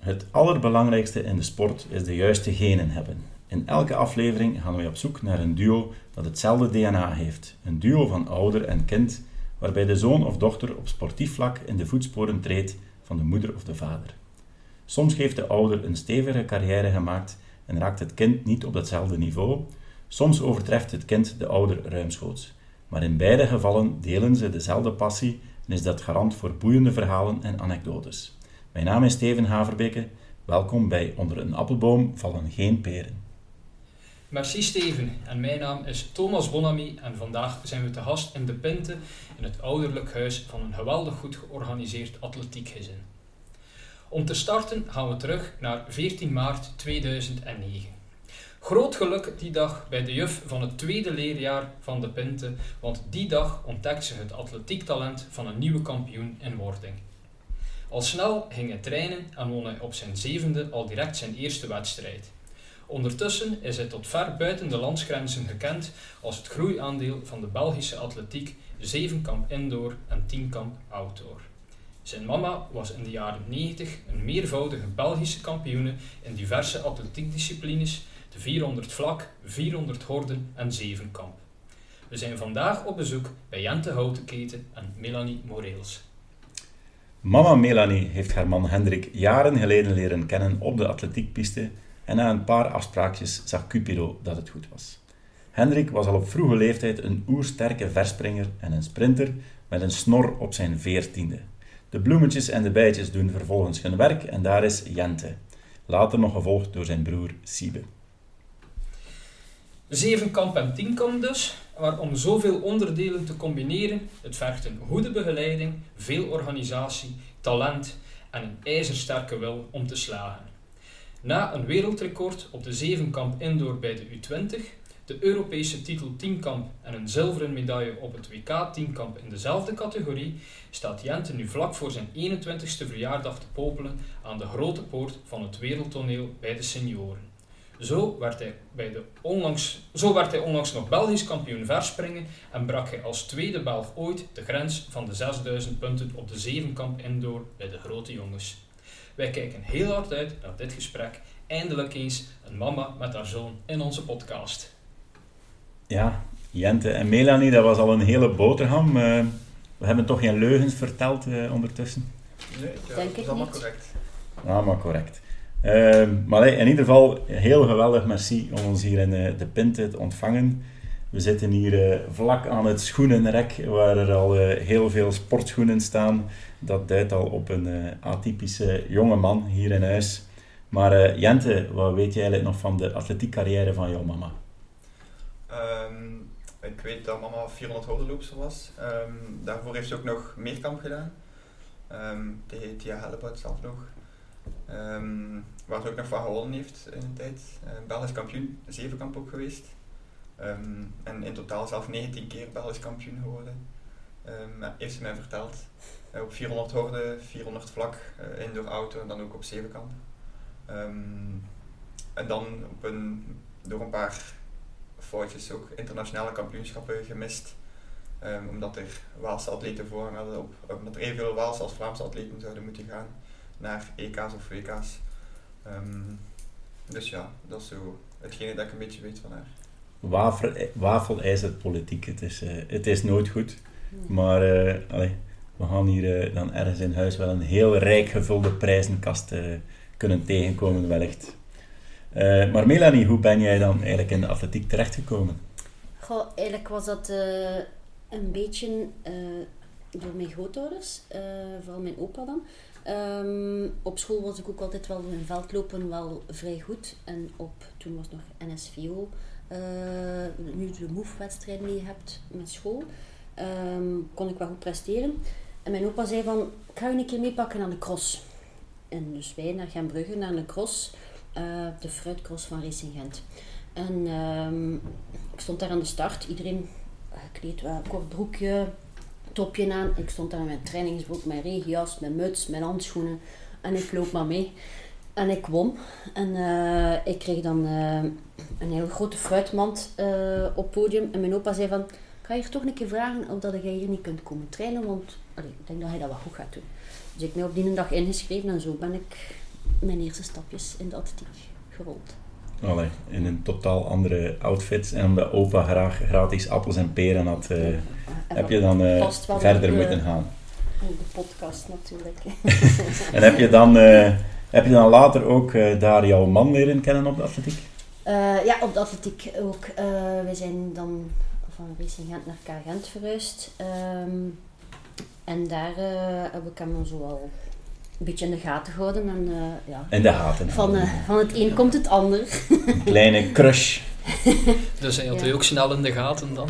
Het allerbelangrijkste in de sport is de juiste genen hebben. In elke aflevering gaan wij op zoek naar een duo dat hetzelfde DNA heeft. Een duo van ouder en kind, waarbij de zoon of dochter op sportief vlak in de voetsporen treedt van de moeder of de vader. Soms heeft de ouder een stevige carrière gemaakt en raakt het kind niet op datzelfde niveau. Soms overtreft het kind de ouder ruimschoots. Maar in beide gevallen delen ze dezelfde passie en is dat garant voor boeiende verhalen en anekdotes. Mijn naam is Steven Haverbeke. Welkom bij Onder een appelboom vallen geen peren. Merci Steven en mijn naam is Thomas Bonamy en vandaag zijn we te gast in De Pinte in het ouderlijk huis van een geweldig goed georganiseerd atletiekgezin. Om te starten gaan we terug naar 14 maart 2009. Groot geluk die dag bij de juf van het tweede leerjaar van De Pinte, want die dag ontdekt ze het atletiektalent van een nieuwe kampioen in wording. Al snel ging hij trainen en won hij op zijn zevende al direct zijn eerste wedstrijd. Ondertussen is hij tot ver buiten de landsgrenzen gekend als het groeiaandeel van de Belgische atletiek 7 kamp indoor en 10 kamp outdoor. Zijn mama was in de jaren 90 een meervoudige Belgische kampioene in diverse atletiekdisciplines, de 400 vlak, 400 horden en 7 kamp. We zijn vandaag op bezoek bij Jente Houtenketen en Melanie Moreels. Mama Melanie heeft haar man Hendrik jaren geleden leren kennen op de atletiekpiste en na een paar afspraakjes zag Cupido dat het goed was. Hendrik was al op vroege leeftijd een oersterke verspringer en een sprinter met een snor op zijn veertiende. De bloemetjes en de bijtjes doen vervolgens hun werk en daar is Jente, later nog gevolgd door zijn broer Siebe. Zevenkamp en tienkamp dus, maar om zoveel onderdelen te combineren, het vergt een goede begeleiding, veel organisatie, talent en een ijzersterke wil om te slagen. Na een wereldrecord op de zevenkamp indoor bij de U20, de Europese titel tienkamp en een zilveren medaille op het WK tienkamp in dezelfde categorie, staat Jente nu vlak voor zijn 21ste verjaardag te popelen aan de grote poort van het wereldtoneel bij de senioren. Zo werd, hij bij de onlangs, zo werd hij onlangs nog Belgisch kampioen verspringen en brak hij als tweede Belg ooit de grens van de 6000 punten op de zevenkamp indoor bij de grote jongens. Wij kijken heel hard uit naar dit gesprek. Eindelijk eens een mama met haar zoon in onze podcast. Ja, Jente en Melanie, dat was al een hele boterham. Uh, we hebben toch geen leugens verteld uh, ondertussen? Nee, ja, Denk dat is allemaal correct. Maar correct. Uh, maar in ieder geval, heel geweldig merci om ons hier in de Pinte te ontvangen. We zitten hier vlak aan het schoenenrek, waar er al heel veel sportschoenen staan. Dat duidt al op een atypische jonge man hier in huis. Maar Jente, wat weet jij eigenlijk nog van de atletiekcarrière van jouw mama? Um, ik weet dat mama 400 hordenloopster was. Um, daarvoor heeft ze ook nog meerkamp gedaan. Um, tegen Tia Hellebout zelf nog. Um, waar ze ook nog van gewonnen heeft in een tijd. Uh, Belgisch kampioen, zevenkamp ook geweest. en in totaal zelf 19 keer Belgisch kampioen geworden. heeft ze mij verteld. Uh, op 400 horden, 400 vlak, uh, indoor auto en dan ook op zevenkamp. en dan op een, door een paar foutjes ook internationale kampioenschappen gemist. Omdat er Waalse atleten voor hadden, op, omdat er evenveel Waalse als Vlaamse atleten zouden moeten gaan naar EK's of WK's. Um, ehm, dus ja, dat is zo hetgene dat ik een beetje weet van haar. Wafel, wafelijzerpolitiek, het is, uh, het is nooit goed. Maar uh, allee, we gaan hier uh, dan ergens in huis wel een heel rijk gevulde prijzenkast kunnen tegenkomen wellicht. Uh, maar Melanie, hoe ben jij dan eigenlijk in de atletiek terechtgekomen? Goh, eigenlijk was dat uh, een beetje uh, door mijn grootouders, vooral mijn opa dan. Um, op school was ik ook altijd wel in veldlopen wel vrij goed. En op, toen was nog NSVO, nu de MOVE-wedstrijd mee hebt met school, um, kon ik wel goed presteren. En mijn opa zei van, ik ga je een keer meepakken aan de cross. En dus wij naar Genbrugge, naar de cross. Uh, de fruitcross van Racing Gent. En um, ik stond daar aan de start. Iedereen gekleed, wel kort broekje, topje aan. Ik stond daar met mijn trainingsbroek, mijn regenjas, mijn muts, mijn handschoenen. En ik loop maar mee. En ik won. En uh, ik kreeg dan uh, een heel grote fruitmand op podium. En mijn opa zei van, ik je toch een keer vragen of dat jij hier niet kunt komen trainen. Want allee, ik denk dat hij dat wel goed gaat doen. Dus ik ben op die dag ingeschreven en zo ben ik mijn eerste stapjes in de atletiek gerold. Allee, in een totaal andere outfit. En omdat opa graag gratis appels en peren had, uh, En heb je dan uh, wel verder de- moeten gaan. in de podcast natuurlijk. En heb je dan, eh, heb je dan later ook eh, daar jouw man leren kennen op de atletiek? Eh, ja, op de atletiek ook. Eh we zijn dan van Racing Gent naar K Gent verhuisd. Ehm, en daar eh, heb ik hem zo wel een beetje in de gaten gehouden. En, eh, ja. In de haten. van, eh, van het een komt het ander. Een kleine crush. Dus hij had Ja. ook snel in de gaten dan.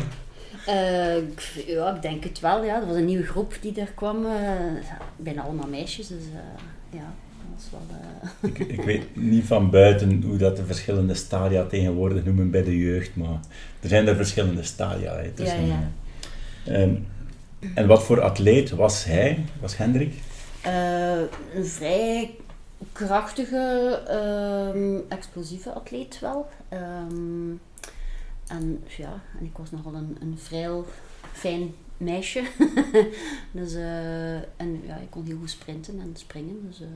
Eh, ik- ja, ik denk het wel. Ja. Er was een nieuwe groep die er kwam. bijna allemaal meisjes. Dus eh, ja, dat was wel... eh, Ik, ik weet niet van buiten hoe dat de verschillende stadia tegenwoordig noemen bij de jeugd, maar er zijn er verschillende stadia. Hè, tussen, Ja, ja. eh. Ehm, en wat voor atleet was hij, was Hendrik? Eh, een vrij krachtige, ehm, explosieve atleet wel. Ehm, en ja, en ik was nogal een, een vrij fijn meisje. dus, eh, en ja, ik kon heel goed sprinten en springen. Dus, eh,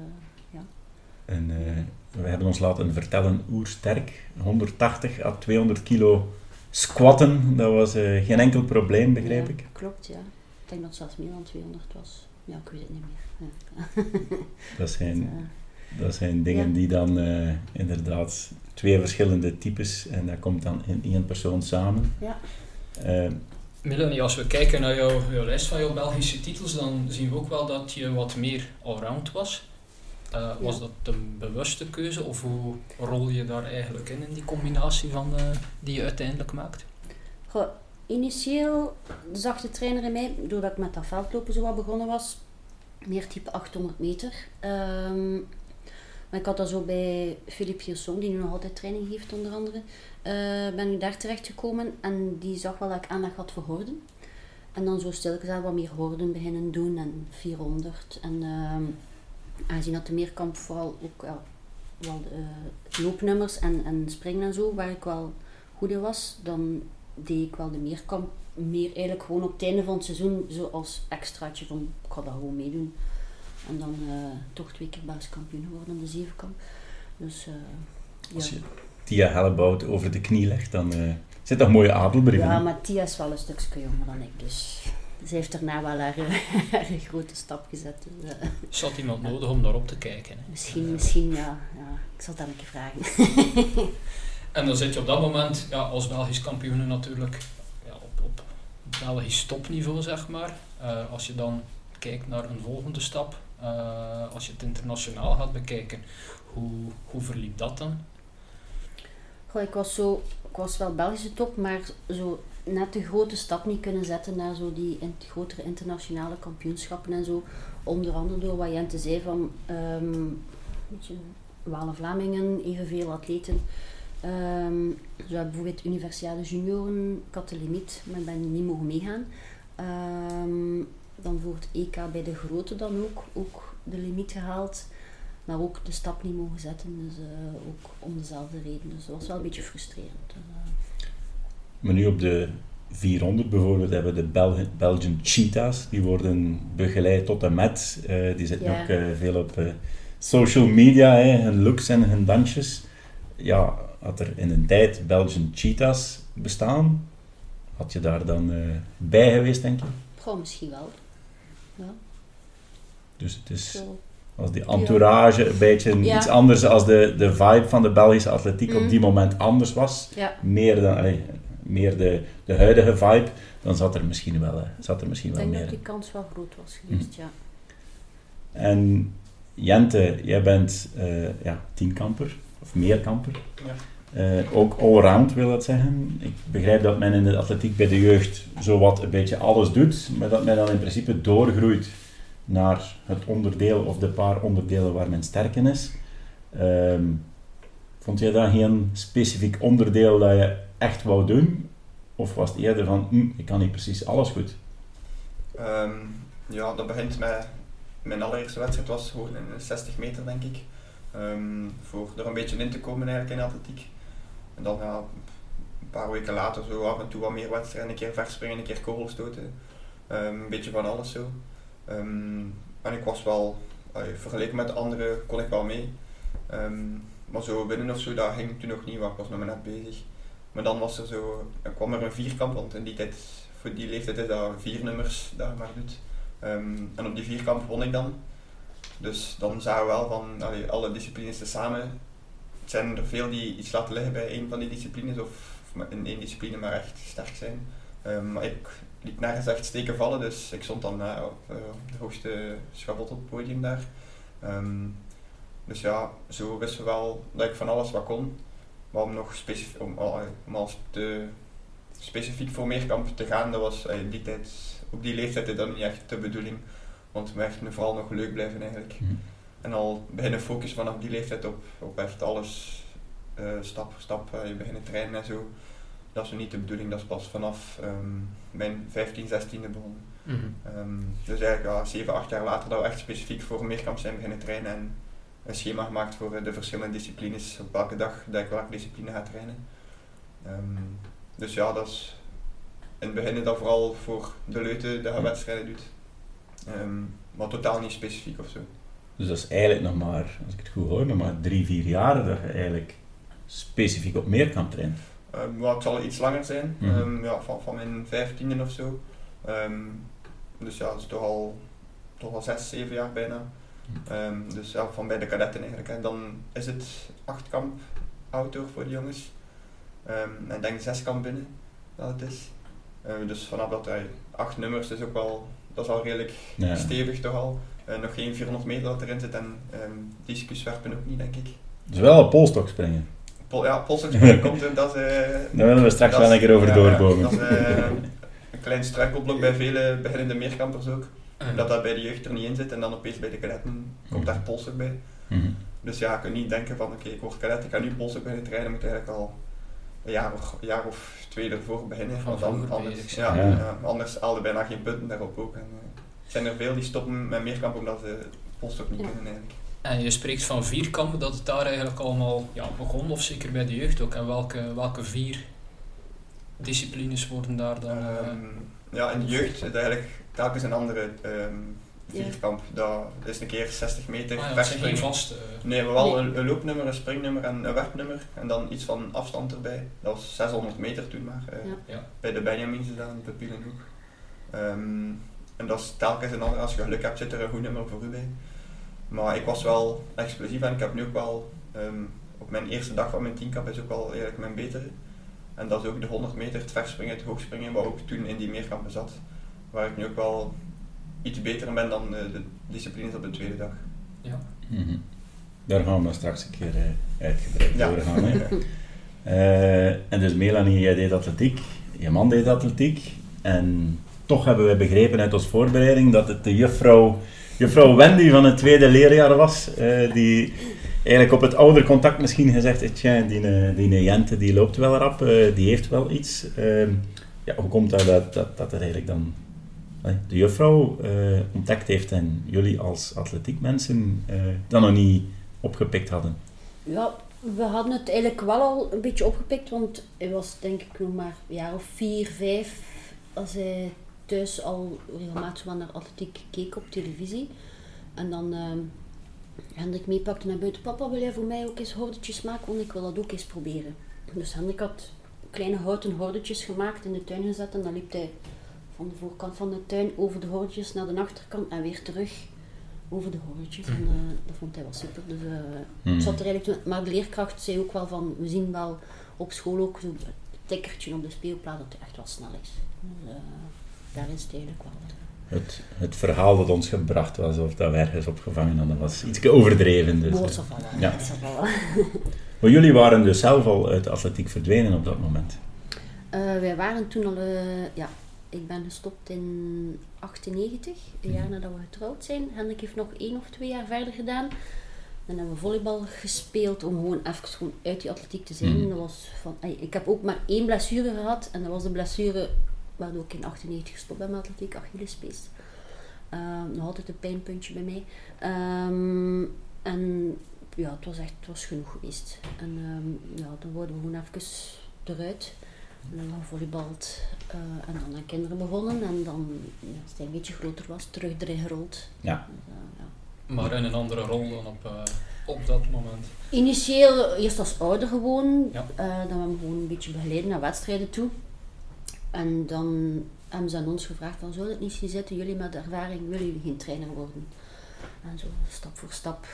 En, eh, we hebben ons laten vertellen oersterk, 180 à 200 kilo squatten, dat was geen enkel probleem, begreep ja, ik. Klopt, ja. Ik denk dat het zelfs meer dan 200 was. Ja, ik weet het niet meer. Ja. Dat zijn, Eh, dat zijn dingen Ja. die dan eh, inderdaad twee verschillende types en dat komt dan in één persoon samen. Ja. Eh, Melanie, als we kijken naar jouw, jouw lijst van jouw Belgische titels, dan zien we ook wel dat je wat meer allround was. Eh, was Ja. dat een bewuste keuze of hoe rol je daar eigenlijk in, in die combinatie van, eh, die je uiteindelijk maakt? Goh, initieel zag de trainer in mij, doordat ik met dat veldlopen zo wat begonnen was, meer type 800 meter. Ehm, maar ik had dat zo bij Philippe Gilson, die nu nog altijd training geeft onder andere, eh, ben ik daar terecht gekomen en die zag wel dat ik aandacht had voor horden. En dan zo stilgezet wat meer horden beginnen doen en 400. En ehm, aangezien dat de meerkamp vooral ook wel de loopnummers en, en springen en zo, waar ik wel goed in was, dan deed ik wel de meerkamp meer eigenlijk gewoon op het einde van het seizoen zo als extraatje van ik ga dat gewoon meedoen. En dan eh, toch twee keer Belgisch kampioen geworden op de zevenkamp. Dus eh, Als ja. je Tia Hellebout over de knie legt, dan eh, zit dat mooie adelbrieven. ja, maar Tia is wel een stukje jonger dan ik, dus ze heeft daarna wel haar, haar grote stap gezet. Dus, Zat iemand nodig om daarop te kijken? Hè? misschien, misschien, ja, ja, ik zal dat een keer vragen. En dan zit je op dat moment ja, als Belgisch kampioen natuurlijk ja, op, op Belgisch topniveau, zeg maar. Eh, als je dan kijkt naar een volgende stap, eh, als je het internationaal gaat bekijken, hoe, hoe verliep dat dan? Goh, ik was zo, ik was wel Belgische top, maar zo net de grote stap niet kunnen zetten naar zo die in- grotere internationale kampioenschappen en zo. Onder andere door wat Jente zei van, ehm weet je, Walen-Vlamingen, evenveel atleten. Ehm zo heb bijvoorbeeld Universiade Junioren, ik had de limiet, maar ik ben niet mogen meegaan. Ehm, dan voor het EK bij de grote dan ook, ook de limiet gehaald. Maar ook de stap niet mogen zetten, dus eh, ook om dezelfde reden. Dus dat was wel een beetje frustrerend. Dus, eh, Maar nu op de 400 bijvoorbeeld hebben we de Bel Belgian Cheetahs. Die worden begeleid tot en met. Eh, die zitten Ja. ook veel op social media, hè, hun looks en hun dansjes. Ja, had er in een tijd Belgian Cheetahs bestaan, had je daar dan eh, bij geweest, denk je? goh, misschien wel. Ja, Dus het is zo. als die entourage een beetje Ja. iets anders als de, de vibe van de Belgische atletiek op Mhm. die moment anders was. Ja, Meer, dan, allee, meer de, de huidige vibe, dan zat er misschien wel, eh, zat er misschien ik wel denk meer dat in. die kans wel groot was geweest, ja. En Jente, jij bent eh ja, tienkamper, of meerkamper. Ja. Eh, ook allround wil dat zeggen. Ik begrijp dat men in de atletiek bij de jeugd zowat een beetje alles doet, maar dat men dan in principe doorgroeit naar het onderdeel of de paar onderdelen waar men sterk in is. Ehm, vond jij dat geen specifiek onderdeel dat je echt wou doen? Of was het eerder van, hm, ik kan niet precies alles goed? Ehm, ja, dat begint met mijn allereerste wedstrijd was gewoon in 60 meter denk ik. Ehm, voor er een beetje in te komen eigenlijk in atletiek. En dan ja, een paar weken later zo af en toe wat meer wedstrijden, een keer verspringen, een keer kogelstoten. Ehm, een beetje van alles zo. Ehm, en ik was wel, vergeleken met de anderen kon ik wel mee. Ehm, maar zo winnen of zo, dat ging toen nog niet, want ik was nog maar net bezig. Maar dan was er zo, er kwam er een vierkamp, want in die tijd, voor die leeftijd is dat vier nummers dat maar doet. En op die vierkamp won ik dan. Dus dan zagen we wel van alle disciplines tezamen. Het zijn er veel die iets laten liggen bij een van die disciplines of, in één discipline maar echt sterk zijn. Ehm, maar ik liet nergens echt steken vallen, dus ik stond dan op uh, de hoogste schavot op het podium daar. Um, dus ja, zo wisten we wel dat ik van alles wat kon. Maar om nog specifiek, om, om als te specifiek voor meerkamp te gaan, dat was uh, die tijd, op die leeftijd dat niet echt de bedoeling. Want we echt vooral nog leuk blijven eigenlijk. Mm. En al beginnen focussen vanaf die leeftijd op, op echt alles uh, stap voor stap, uh, je beginnen trainen en zo. Dat is niet de bedoeling, dat is pas vanaf um, mijn 15, 16e begonnen. Mm -hmm. um, dus eigenlijk ja, 7, 8 jaar later dat we echt specifiek voor meerkamp zijn beginnen trainen en een schema gemaakt voor de verschillende disciplines, op welke dag dat ik welke discipline ga trainen. Um, dus ja, dat is in het begin dat vooral voor de leuten dat je wedstrijden doet. Um, maar totaal niet specifiek of zo. Dus dat is eigenlijk nog maar, als ik het goed hoor, nog maar drie, vier jaar dat je eigenlijk specifiek op meer kan trainen. Um, well, het zal iets langer zijn, mm -hmm. um, ja, van, van mijn vijftiende of zo. dus ja, dat is toch al, toch al zes, zeven jaar bijna. Um, dus ja, van bij de kadetten eigenlijk. En dan is het achtkamp outdoor voor de jongens. Um, en ik denk zeskamp binnen dat het is. Uh, dus vanaf dat hij acht nummers is ook wel, dat is al redelijk ja. stevig toch al. Uh, nog geen 400 meter dat erin zit en um, discus werpen ook niet denk ik. Dus wel een polstok springen. Pol, ja, polstok springen komt er, dat is... Uh, Daar willen we straks wel een keer over ja, doorbomen. Dat is een klein struikelblok bij vele beginnende meerkampers ook. Mm. Dat dat bij de jeugd er niet in zit en dan opeens bij de kadetten komt daar polstok bij. Mm. Dus ja, je kunt niet denken van oké, okay, ik word kadet, ik ga nu polstok beginnen trainen, moet eigenlijk al een jaar of, een jaar of twee ervoor beginnen. Van want anders, ja, ja. ja, anders haalde bijna geen punten daarop ook. En, uh, zijn er veel die stoppen met meerkamp omdat ze polstok niet Ja. kunnen eigenlijk. En je spreekt van vier kampen, dat het daar eigenlijk allemaal ja, begon, of zeker bij de jeugd ook. En welke, welke vier disciplines worden daar dan... eh, Ehm, ja, in de jeugd is eigenlijk telkens een andere ehm vierkamp. Dat is een keer 60 meter ah ja, dat zijn geen verspringen. vaste... Nee, maar wel Nee. een, loopnummer, een springnummer en een werpnummer. En dan iets van afstand erbij. Dat was 600 meter toen maar. eh, Ja. Bij de Benjamins is dat in Pupielenhoek. En dat is telkens een ander. Als je geluk hebt zit er een goed nummer voor u bij. Maar ik was wel explosief en ik heb nu ook wel... ehm, op mijn eerste dag van mijn tienkamp is ook wel eigenlijk mijn betere. En dat is ook de 100 meter, het verspringen, het hoogspringen, wat ook toen in die meerkampen zat. Waar ik nu ook wel iets beter in ben dan de disciplines op de tweede dag. Ja. Mhm. Daar gaan we straks een keer eh, uitgebreid Ja. over gaan. Hè. Eh, en dus Melanie, jij deed atletiek, je man deed atletiek. En toch hebben wij begrepen uit onze voorbereiding dat het de juffrouw, juffrouw Wendy van het tweede leerjaar was. eh, die eigenlijk op het oudercontact misschien gezegd heeft, die, eh, die Jente die loopt wel rap, eh, die heeft wel iets. Ehm, ja, hoe komt dat dat, dat, dat er eigenlijk dan de juffrouw ontdekt heeft en jullie als atletiekmensen dat nog niet opgepikt hadden? Ja, we hadden het eigenlijk wel al een beetje opgepikt, want hij was denk ik nog maar jaar of vier, vijf, als hij thuis al regelmatig wel naar atletiek keek op televisie. En dan ehm Hendrik meepakte naar buiten, papa wil jij voor mij ook eens hordetjes maken, want ik wil dat ook eens proberen. Dus Hendrik had kleine houten hordetjes gemaakt in de tuin gezet en dan liep hij van de voorkant van de tuin over de hordetjes naar de achterkant en weer terug over de hordetjes. En eh, dat vond hij wel super. Dus, zat er eigenlijk maar de leerkracht zei ook wel van, we zien wel op school ook zo'n tikkertje op de speelplaats dat hij echt wel snel is. Dus, eh, daar is het eigenlijk wel. Het, het verhaal dat ons gebracht was, of dat we ergens opgevangen hadden, was iets overdreven. Dus, Mooi eh. wel, ja. maar jullie waren dus zelf al uit de atletiek verdwenen op dat moment. Eh, wij waren toen al, eh, ja, ik ben gestopt in 98, een jaar Mhm. nadat we getrouwd zijn. Hendrik heeft nog één of twee jaar verder gedaan. Dan hebben we volleybal gespeeld om gewoon even gewoon uit die atletiek te zijn. Mhm. Dat was van, ik heb ook maar één blessure gehad en dat was de blessure waardoor ik in 98 gestopt ben met atletiek, Achillespees. Ehm, nog altijd een pijnpuntje bij mij. Ehm, en ja, het was echt het was genoeg geweest. En ehm, ja, dan worden we gewoon even eruit. En dan gevolleybald. eh en dan aan kinderen begonnen. En dan, ja, als hij een beetje groter was, terug erin gerold. Ja. Dus, eh, ja. Maar in een andere rol dan op... eh, op dat moment? Initieel eerst als ouder gewoon. Ja. eh, dan hebben we gewoon een beetje begeleid naar wedstrijden toe. En dan hebben ze aan ons gevraagd, van, zou het niet zien zitten, jullie met ervaring, willen jullie geen trainer worden? En zo stap voor stap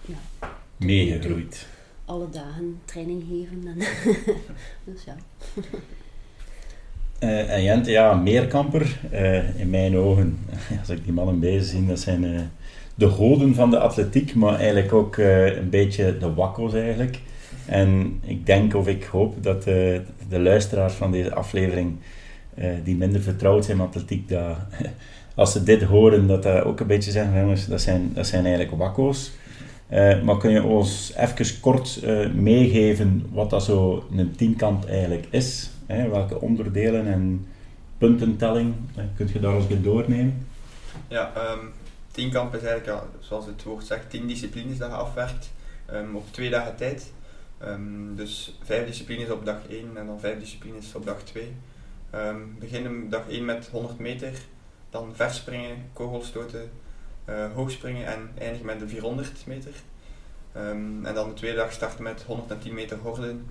ja, Meegegroeid. alle dagen training geven. En dus ja. Eh, en Jente, ja, meerkamper, eh, in mijn ogen, als ik die mannen bezig zie, dat zijn eh, de goden van de atletiek, maar eigenlijk ook eh, een beetje de wakko's eigenlijk. En ik denk of ik hoop dat eh, de luisteraars van deze aflevering, eh, die minder vertrouwd zijn met atletiek, dat, als ze dit horen, dat dat ook een beetje zeggen, jongens, dat zijn, dat zijn eigenlijk wakko's. Eh, maar kun je ons even kort eh, meegeven wat dat zo een tienkamp eigenlijk is? Hè? Welke onderdelen en puntentelling eh, kunt je daar eens bij doornemen? Ja, ehm tienkamp is eigenlijk, ja, zoals het woord zegt, tien disciplines dat je afwerkt ehm, op twee dagen tijd. Ehm, dus vijf disciplines op dag 1 en dan vijf disciplines op dag 2. Ehm beginnen dag 1 met 100 meter, dan verspringen, kogelstoten, eh, hoogspringen en eindigen met de 400 meter. Ehm, en dan de tweede dag starten met 110 meter horden,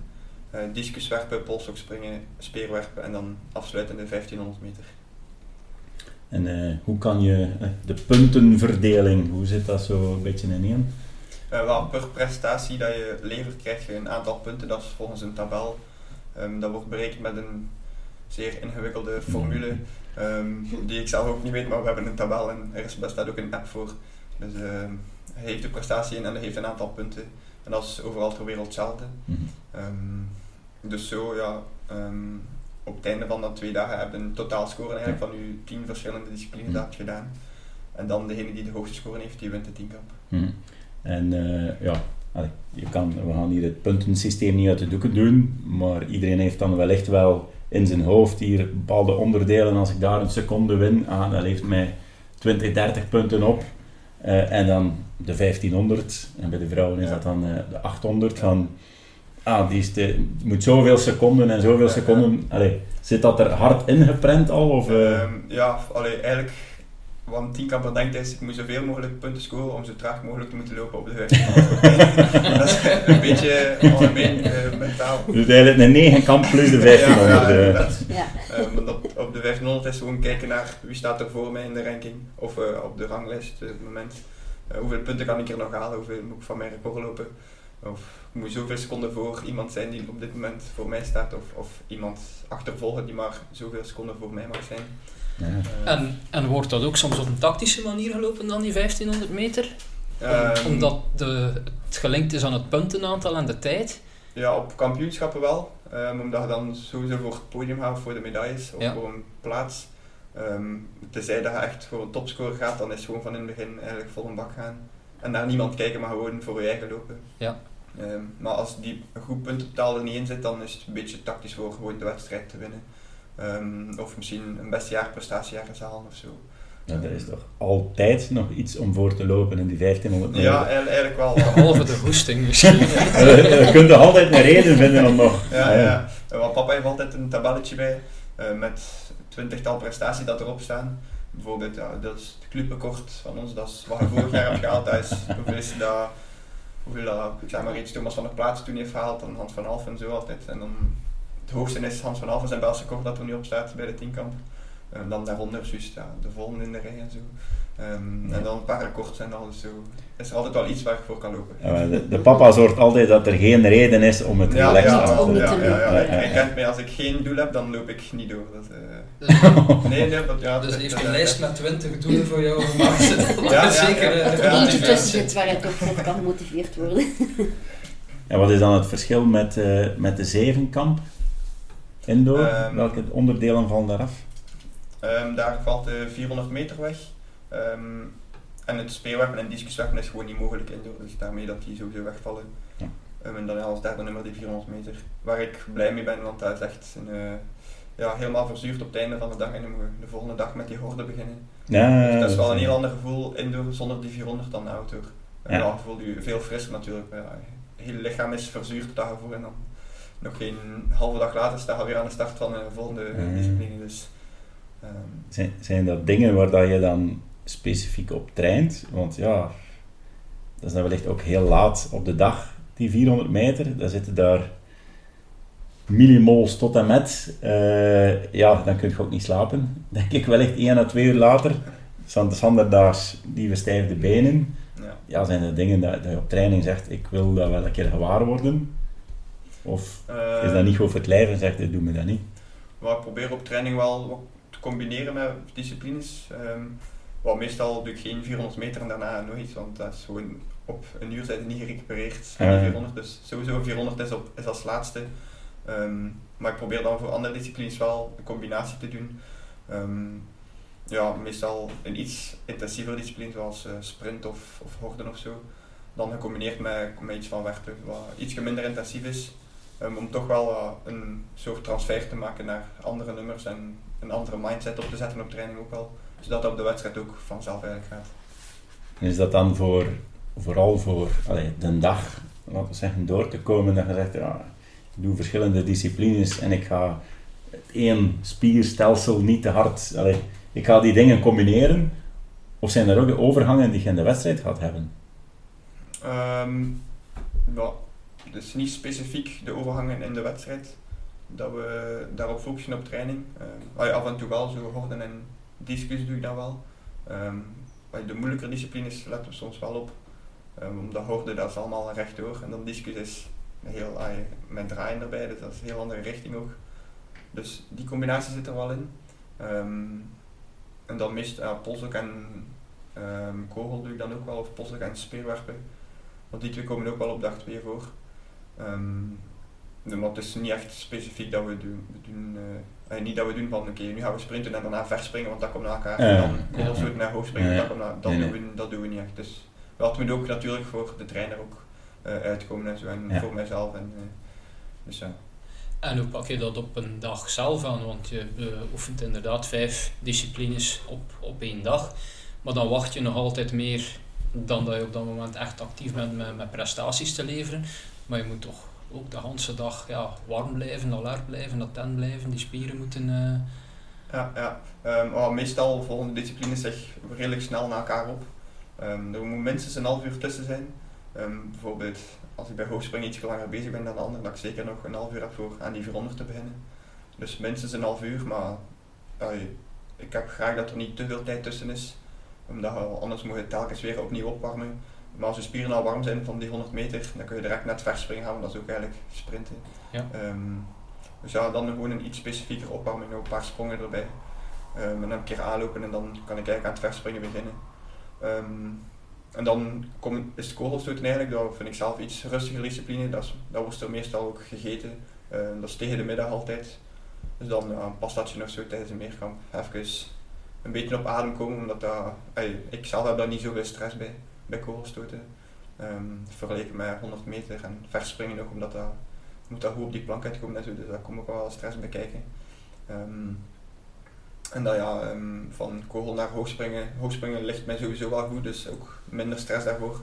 eh discuswerpen, polsokspringen, speerwerpen en dan afsluiten de 1500 meter. En eh, hoe kan je de puntenverdeling, hoe zit dat zo een beetje ineen? Eh, wel, per prestatie dat je levert krijg je een aantal punten, dat is volgens een tabel. Ehm, dat wordt berekend met een zeer ingewikkelde formule, ehm, die ik zelf ook niet weet, maar we hebben een tabel en er is- bestaat ook een app voor. Dus ehm, hij heeft de prestatie in en hij heeft een aantal punten. En dat is overal ter wereld hetzelfde. Mhm. Dus zo, ja, op het einde van dat twee dagen heb je een totaalscore eigenlijk van je tien verschillende disciplines dat je hebt gedaan. En dan degene die de hoogste score heeft, die wint de tienkamp. Mhm. En eh, ja, allee, je kan, we gaan hier het puntensysteem niet uit de doeken doen, maar iedereen heeft dan wellicht wel in zijn hoofd hier bepaalde onderdelen. Als ik daar een seconde win, ah, dat levert mij 20, 30 punten op. Eh, en dan de 1500, en bij de vrouwen is Ja. dat dan eh, de 800. Van, ah, die is de, moet zoveel seconden en zoveel Ja, seconden. Allee, zit dat er hard ingeprent al? Of, eh? Ehm, ja, allee, eigenlijk wat een tienkamper denkt is, ik moet zoveel mogelijk punten scoren om zo traag mogelijk te moeten lopen op de 1500. dat is een beetje algemeen eh, mentaal. dus eigenlijk een 9 kamp plus de 1500. Ja, ja. Eh, want op, op de 1500 is gewoon kijken naar wie staat er voor mij in de ranking, of eh, op de ranglijst op het moment. Hoeveel punten kan ik er nog halen, hoeveel moet ik van mijn record lopen. Of ik moet zoveel seconden voor iemand zijn die op dit moment voor mij staat, of, of iemand achtervolgen die maar zoveel seconden voor mij mag zijn. En, en wordt dat ook soms op een tactische manier gelopen dan die 1500 meter? Om- ehm, omdat de, het gelinkt is aan het puntenaantal en de tijd? Ja, op kampioenschappen wel. Ehm, omdat je dan sowieso voor het podium gaat, voor de medailles of Ja. voor een plaats. Ehm tenzij dat je echt voor een topscore gaat, dan is het gewoon van in het begin eigenlijk vol een bak gaan. En naar niemand kijken, maar gewoon voor je eigen lopen. Ja. Maar als die goed puntentotaal er niet in zit, dan is het een beetje tactisch voor gewoon de wedstrijd te winnen. Ehm, of misschien een beste jaarprestatie ergens halen of zo. Ja, er is toch altijd nog iets om voor te lopen in die 1500 meter. Ja, eigenlijk wel. Behalve de hoesting misschien. Eh, je kunt er altijd een reden vinden om nog. Ja, ja. En wat papa heeft altijd een tabelletje bij eh, met twintigtal prestaties dat erop staan. Bijvoorbeeld, ja, dat is het clubrecord van ons, dat is wat je vorig jaar hebt gehaald. Dat is hoeveel is dat, hoeveel dat, ik zeg maar iets, Thomas van der Plaats toen heeft gehaald, dan Hans van Alphen en zo altijd. En dan het hoogste is Hans van Alphen zijn Belgische record dat er nu op staat bij de tienkamp. En dan daaronder juist ja, de volgende in de rij en zo. Ehm, En dan een paar records en dan dus zo. Is er altijd wel iets waar je voor kan lopen. Ja, de, de papa zorgt altijd dat er geen reden is om het Ja, relaxed te doen. ja, ja. Ik- Ja, ja, Ik ja. kent mij, als ik geen doel heb, dan loop ik niet door. Dat, eh, nee, nee, dat, ja, Dus heeft dat- een lijst met 20 doelen voor jou gemaakt. Ja, ja, zeker. ja. eh, eentje tussen zit waar je toch voor kan gemotiveerd worden. En wat is dan het verschil met, eh, met de zevenkamp indoor? Ehm. Welke onderdelen vallen daaraf? Ehm, daar valt de 400 meter weg. Ehm, en het speerwerpen en discuswerpen is gewoon niet mogelijk indoor, dus daarmee dat die sowieso wegvallen. Ja. En dan als derde nummer die 400 meter, waar ik blij mee ben, want dat is echt een, eh, ja, helemaal verzuurd op het einde van de dag en dan de volgende dag met die horde beginnen. Ja, Dus dat is wel een heel ander gevoel indoor zonder die 400 dan outdoor. En Ja. je voelt je veel frisser natuurlijk. Ja, je hele lichaam is verzuurd de dag ervoor en dan nog geen halve dag later sta je weer aan de start van een volgende Ja. discipline. Dus, ehm, Zijn, zijn dat dingen waar dat je dan specifiek op traint? Want ja, dat is dan wellicht ook heel laat op de dag, die 400 meter. Dan zitten daar millimols tot en met. eh, ja, dan kun je ook niet slapen. Denk ik wellicht 1 à 2 uur later. Sander Sanderdaags, die verstijfde benen. Ja. Ja, zijn er dingen dat, dat je op training zegt, ik wil dat wel een keer gewaar worden? Of Eh, is dat niet goed voor het lijf en zegt, doe me dat niet? Maar ik probeer op training wel wat te combineren met disciplines. Ehm wel, meestal doe ik geen 400 meter en daarna nog iets, want dat is gewoon op een uur zijn ze niet gerecupereerd. Ja. Die 400, dus sowieso 400 is, op, is als laatste. Ehm, maar ik probeer dan voor andere disciplines wel een combinatie te doen. Ehm, ja, meestal een iets intensiever discipline zoals eh, sprint of, of horden of zo. Dan gecombineerd met, met iets van werpen, wat iets minder intensief is. Ehm, om toch wel eh, een soort transfer te maken naar andere nummers en een andere mindset op te zetten op training ook wel. Zodat dat op de wedstrijd ook vanzelf eigenlijk gaat. Is dat dan voor, vooral voor allee, de dag, laten we zeggen, door te komen dat je zegt, ja, ik doe verschillende disciplines en ik ga het één spierstelsel niet te hard, allee, ik ga die dingen combineren? Of zijn er ook de overgangen die je in de wedstrijd gaat hebben? Ehm ja, dus niet specifiek de overgangen in de wedstrijd. Dat we daarop focussen op training. Ja, af en toe wel, zo horden en discus doe ik dat wel. Bij de moeilijkere disciplines letten we soms wel op. Ehm, omdat horden, dat is allemaal rechtdoor. En dan discus is heel, met draaien erbij, dus dat is een heel andere richting ook. Dus die combinatie zit er wel in. En dan ja, polsdok en kogel doe ik dan ook wel, of polsdok en speerwerpen. Want die twee komen ook wel op dag 2 voor. Ehm, maar het is niet echt specifiek dat we doen. We doen eh, eh, niet dat we doen van oké, nu gaan we sprinten en daarna verspringen, want dat komt na elkaar. En dan Ja. kogelstoot naar hoog springen, dat, komt na, dat, Nee, doen we, dat doen we niet echt. Dus dat moet ook natuurlijk voor de trainer ook eh, uitkomen en zo, en Ja. voor mijzelf. En, eh, dus ja. En hoe pak je dat op een dag zelf aan? Want je eh, oefent inderdaad vijf disciplines op, op één dag. Maar dan wacht je nog altijd meer dan dat je op dat moment echt actief bent met, met prestaties te leveren. Maar je moet toch ook de hele dag ja, warm blijven, alert blijven, attent blijven. Die spieren moeten... eh, Ja, ja. Ehm, maar meestal volgen de disciplines zich redelijk snel na elkaar op. Ehm, er moet minstens een half uur tussen zijn. Ehm, bijvoorbeeld als ik bij hoogspringen iets langer bezig ben dan de ander, dat ik zeker nog een half uur heb voor aan die 400 te beginnen. Dus minstens een half uur, maar ik heb graag dat er niet te veel tijd tussen is. Omdat anders moet je telkens weer opnieuw opwarmen. Maar als je spieren al warm zijn van die 100 meter, dan kun je direct naar het verspringen gaan, want dat is ook eigenlijk sprinten. Ja. Ehm, dus ja, dan gewoon een iets specifieker opwarming, nog een paar sprongen erbij. Ehm, en dan een keer aanlopen en dan kan ik eigenlijk aan het verspringen beginnen. Ehm, en dan kom, is het kogelstoten eigenlijk, dat vind ik zelf iets rustiger discipline. Dat, is, dat wordt er meestal ook gegeten. Dat is tegen de middag altijd. Dus dan ja, een pastatje nog zo tijdens een meerkamp. Even een beetje op adem komen, omdat dat, ey, ik zelf heb daar niet zoveel stress bij, bij kogelstoten. Ehm vergeleken met 100 meter en verspringen ook, omdat dat, moet dat goed op die plank uitkomen en dus daar kom ik wel stress bij kijken. Ehm, en dan ja, ehm, van kogel naar hoogspringen. Hoogspringen ligt mij sowieso wel goed, dus ook minder stress daarvoor.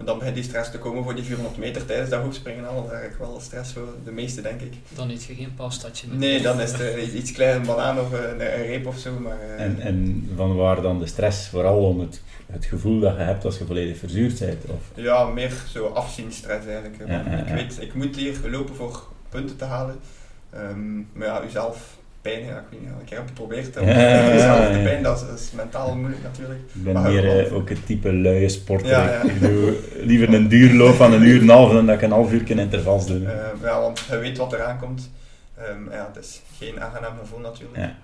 En dan begint die stress te komen voor die 400 meter tijdens dat hoogspringen al. Daar heb ik wel stress voor, de meeste denk ik. Dan eet je geen pastatje meer. Nee, dan is het eh, iets kleiner, een banaan of een, een reep of zo. Maar, eh, En, en van waar dan de stress? Vooral om het, het gevoel dat je hebt als je volledig verzuurd bent? Of, Ja, meer zo afzienstress eigenlijk. Ja, ja, Ik weet, ik moet hier lopen voor punten te halen. Ehm, maar ja, uzelf pijn, ja, ik weet niet, ik heb het geprobeerd. om te pijn, dat is, mentaal moeilijk natuurlijk. ik ben Maar meer want- eh, ook het type luie sporter. Ja, ja. Ik doe liever een duurloop van een uur en een half dan dat ik een half uur in intervals doe. Ja, want je weet wat eraan komt. Ehm, ja, het is geen aangenaam gevoel natuurlijk. Ja.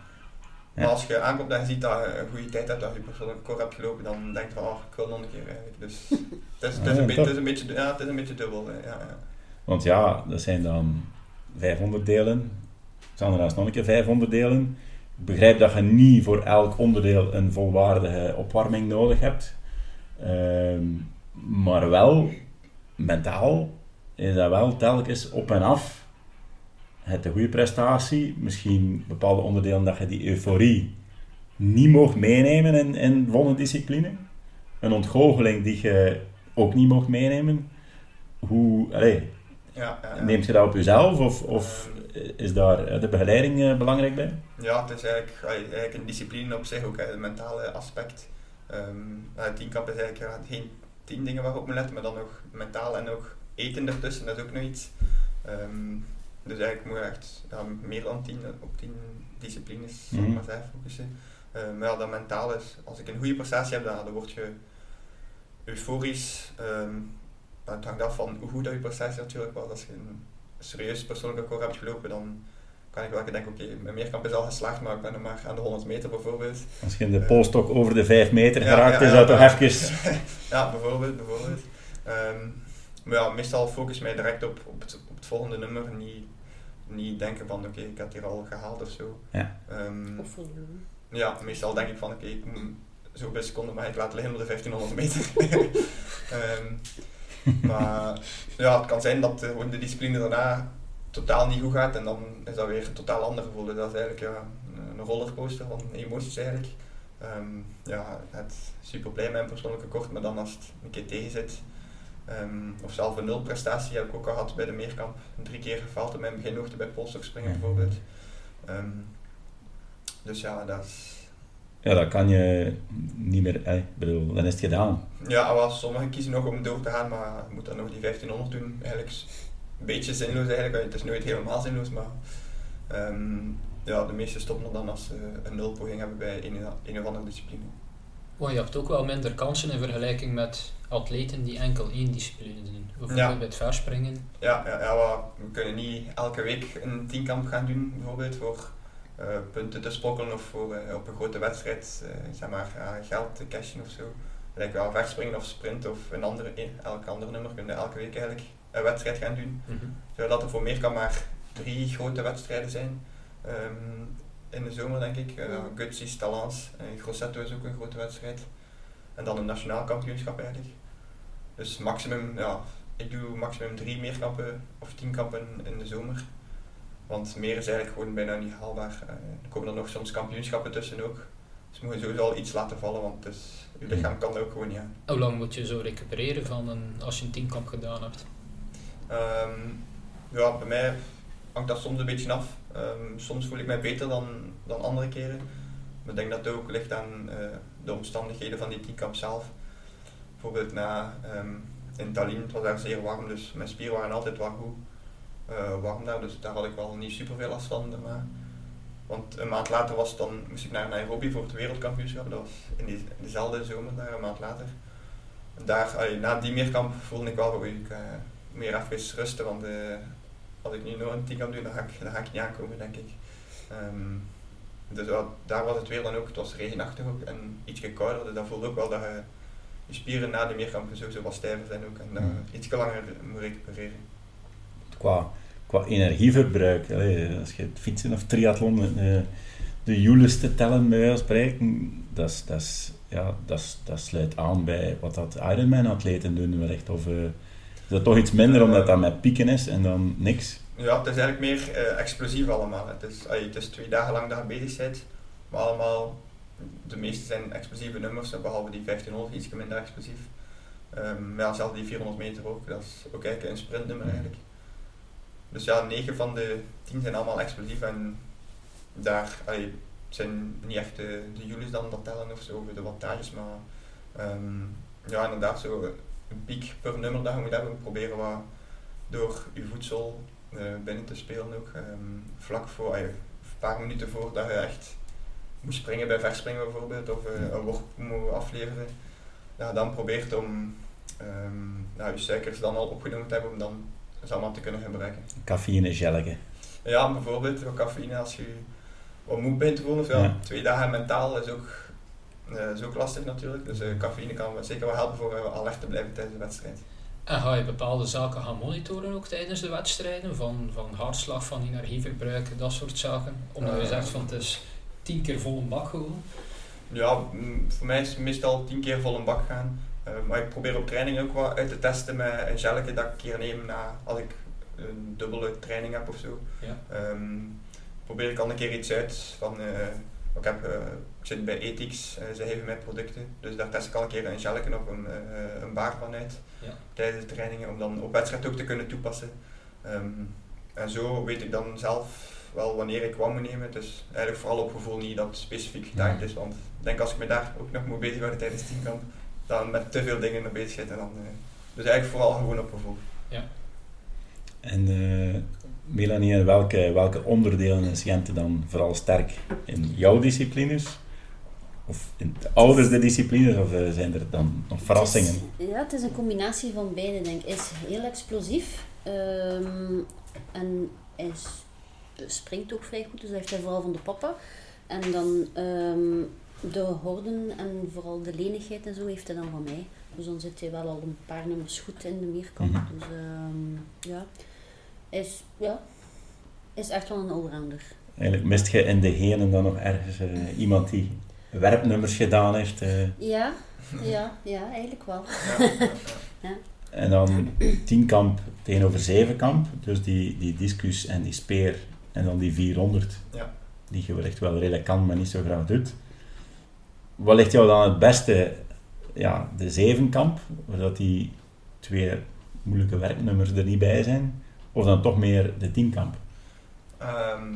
Maar als je aankomt en je ziet dat je een goede tijd hebt, dat je persoonlijk record hebt gelopen, dan denk je van, oh, ik wil nog een keer eigenlijk. Dus het is, het is, een, beetje, het is, een, beetje, ja, het is een beetje dubbel. hè. Ja. Want ja, dat zijn dan 500 delen. Sandra is nog een keer 500 delen. Ik begrijp dat je niet voor elk onderdeel een volwaardige opwarming nodig hebt. Ehm, maar wel, mentaal, is dat wel telkens op en af. Het een goede prestatie, misschien bepaalde onderdelen dat je die euforie niet mocht meenemen in, in volle discipline. Een ontgoocheling die je ook niet mocht meenemen. Hoe, Ja, ja, ja. Neemt je dat op jezelf of, of is daar eh, de begeleiding eh, belangrijk bij? Ja, het is eigenlijk, eigenlijk een discipline op zich ook, het mentale aspect. Ja, het teamkamp is eigenlijk ja, geen tien dingen waarop ik moet letten, maar dan nog mentaal en ook eten ertussen, dat is ook nog iets. Ehm, dus eigenlijk moet je echt ja, meer dan tien op tien disciplines ik Mhm. maar zeggen, focussen. Ehm, maar ja, dat mentaal is, als ik een goede prestatie heb, dan, dan word je euforisch. Het hangt af van hoe goed dat je prestatie natuurlijk was. Als je een serieus persoonlijk record hebt gelopen, dan kan ik wel denken, oké, mijn meerkamp is al geslaagd, maar ik ben nog maar aan de 100 meter bijvoorbeeld. Als je in de polstok over de 5 meter Ja, geraakt, ja, is ja, dat toch ja. even... ja, bijvoorbeeld, bijvoorbeeld. Ehm, maar ja, meestal focus mij direct op, op, het, op het volgende nummer. Niet, niet denken van, oké, ik heb het hier al gehaald of zo. Ja. Ehm, Of voldoen. ja, meestal denk ik van, oké, ik moet zoveel seconden maar ik laat liggen op de 1500 meter. Ehm, maar ja, het kan zijn dat eh, gewoon de discipline daarna totaal niet goed gaat en dan is dat weer een totaal ander gevoel. Dus dat is eigenlijk ja, een rollercoaster van emoties eigenlijk. Ehm, ja, het super blij met een persoonlijke kort, maar dan als het een keer tegen zit, ehm, of zelf een nulprestatie heb ik ook al gehad bij de meerkamp. Drie keer gefaald in mijn beginhoogte bij polstok springen bijvoorbeeld. Ehm, dus ja, dat is... Ja, dat kan je niet meer... Ik bedoel, dan is het gedaan. Ja, wel, sommigen kiezen nog om door te gaan, maar je moet dan nog die 1500 doen. Eigenlijk is een beetje zinloos eigenlijk. Het is nooit helemaal zinloos, maar ehm, ja, de meeste stoppen dan als ze een nulpoging hebben bij een, een of andere discipline. Maar je hebt ook wel minder kansen in vergelijking met atleten die enkel één discipline doen. Bijvoorbeeld Ja. bij het verspringen. Ja, ja, ja we kunnen niet elke week een tienkamp gaan doen, bijvoorbeeld voor punten te sprokkelen of voor eh, op een grote wedstrijd eh, zeg maar, geld te cashen of zo. Like wel verspringen of sprint of een andere, eh, elk ander nummer kunnen we elke week eigenlijk een wedstrijd gaan doen. Zodat er voor meer kan maar drie grote wedstrijden zijn. ehm, in de zomer denk ik. Uh, Ja. Gutsis, Talans, en Grosseto is ook een grote wedstrijd. En dan een nationaal kampioenschap eigenlijk. Dus maximum, ja, ik doe maximum drie meerkampen of tien kampen in de zomer. Want meer is eigenlijk gewoon bijna niet haalbaar. Eh, er komen er nog soms kampioenschappen tussen ook. Dus moet je sowieso al iets laten vallen, want het is, je lichaam kan dat ook gewoon niet aan. Hoe lang moet je zo recupereren van een, als je een tienkamp gedaan hebt? Ehm, ja, bij mij hangt dat soms een beetje af. Ehm, soms voel ik mij beter dan, dan andere keren. Maar ik denk dat het ook ligt aan eh, de omstandigheden van die tienkamp zelf. Bijvoorbeeld na, ehm, in Tallinn, het was daar zeer warm, dus mijn spieren waren altijd wel goed warm daar. Dus daar had ik wel niet super veel last van daarna. Want een maand later was dan, moest ik naar Nairobi voor het wereldkampioenschap. Dat was in, die, in dezelfde zomer daar, een maand later. En daar, na die meerkamp voelde ik wel dat ik eh, meer even rusten, want eh, als ik nu nog een tien kan doen, dan ga ik, dan ga ik niet aankomen, denk ik. Ehm, dus daar was het weer dan ook, het was regenachtig ook en ietsje kouder, dus dat voelde ook wel dat je, je spieren na de meerkamp sowieso wat stijver zijn ook en dat Mm. iets langer moet recupereren. Qua, qua energieverbruik, allee, als je het fietsen of triathlon, eh, de joules te tellen bij wijze van spreken, dat, is, dat, is, ja, dat, is, dat sluit aan bij wat dat Ironman-atleten doen wellicht. Of eh, is dat toch iets minder omdat dat met pieken is en dan niks? Ja, het is eigenlijk meer eh, explosief allemaal. Het is, allee, het is twee dagen lang dat je bezig bent, maar allemaal, de meeste zijn explosieve nummers, behalve die 1500, iets minder explosief. Maar ja, zelfs die 400 meter ook, dat is ook eigenlijk een sprintnummer eigenlijk. Dus ja, 9 van de 10 zijn allemaal explosief en daar zijn niet echt de, de joules dan dat tellen of zo, de wattages, maar ehm, ja, inderdaad zo een piek per nummer dat je moet hebben, proberen wat door je voedsel eh, binnen te spelen ook. Ehm, vlak voor, een paar minuten voordat je echt moet springen bij verspringen bijvoorbeeld, of eh, een worp moet afleveren, ja, dan probeert om ehm, ja, je suikers dan al opgenomen te hebben om dan het allemaal te kunnen gebruiken. Cafeïne gellige. Ja, bijvoorbeeld cafeïne als je wat moe bent gewoon, of ja, Ja. twee dagen mentaal is ook, eh, is ook lastig natuurlijk. Dus eh, cafeïne kan zeker wel helpen voor uh, alert te blijven tijdens de wedstrijd. En ga je bepaalde zaken gaan monitoren ook tijdens de wedstrijden? Van, van hartslag, van energieverbruik, dat soort zaken? Omdat je Eh. zegt van het is tien keer vol een bak gewoon. Ja, mm, voor mij is het meestal tien keer vol een bak gaan. Eh, maar ik probeer op training ook wat uit te testen met een gelletje dat ik een keer neem na, als ik een dubbele training heb of zo. Ja. Ehm, probeer ik al een keer iets uit van, eh, ik, heb, eh, ik zit bij Ethics, ze geven mij producten, dus daar test ik al een keer een gelletje of een, eh, een baar van uit Ja. tijdens de trainingen, om dan op wedstrijd ook te kunnen toepassen. Ehm, en zo weet ik dan zelf wel wanneer ik wat moet nemen. Is eigenlijk vooral op gevoel niet dat het specifiek getimed is, want ik denk als ik me daar ook nog moet bezighouden tijdens teamkamp, dan met te veel dingen mee bezig bent. En dan, eh, dus eigenlijk vooral gewoon op gevoel. En eh, Melanie, welke, welke onderdelen is Jente dan vooral sterk? In jouw disciplines? Of in de ouders de disciplines? Of eh, zijn er dan nog verrassingen? Het is- ja, het is een combinatie van beide, denk ik. Hij is heel explosief. ehm, en hij is- springt ook vrij goed, dus dat heeft hij vooral van de papa. En dan ehm, de horden en vooral de lenigheid en zo heeft hij dan van mij. Dus dan zit hij wel al een paar nummers goed in de meerkant. Mhm. Dus ehm, ja, is, ja, is echt wel een allrounder. Eigenlijk mist je in de henen dan nog ergens eh, iemand die werpnummers gedaan heeft. eh, Ja, ja, ja, eigenlijk wel. Ja. en dan tienkamp tegenover zevenkamp. Dus die, die discus en die speer. En dan die 400. Ja. Die je wellicht wel redelijk kan, maar niet zo graag doet. Wat ligt jou dan het beste? Ja, de zevenkamp. Waar dat die twee moeilijke werknummers er niet bij zijn. Of dan toch meer de tienkamp. Ehm,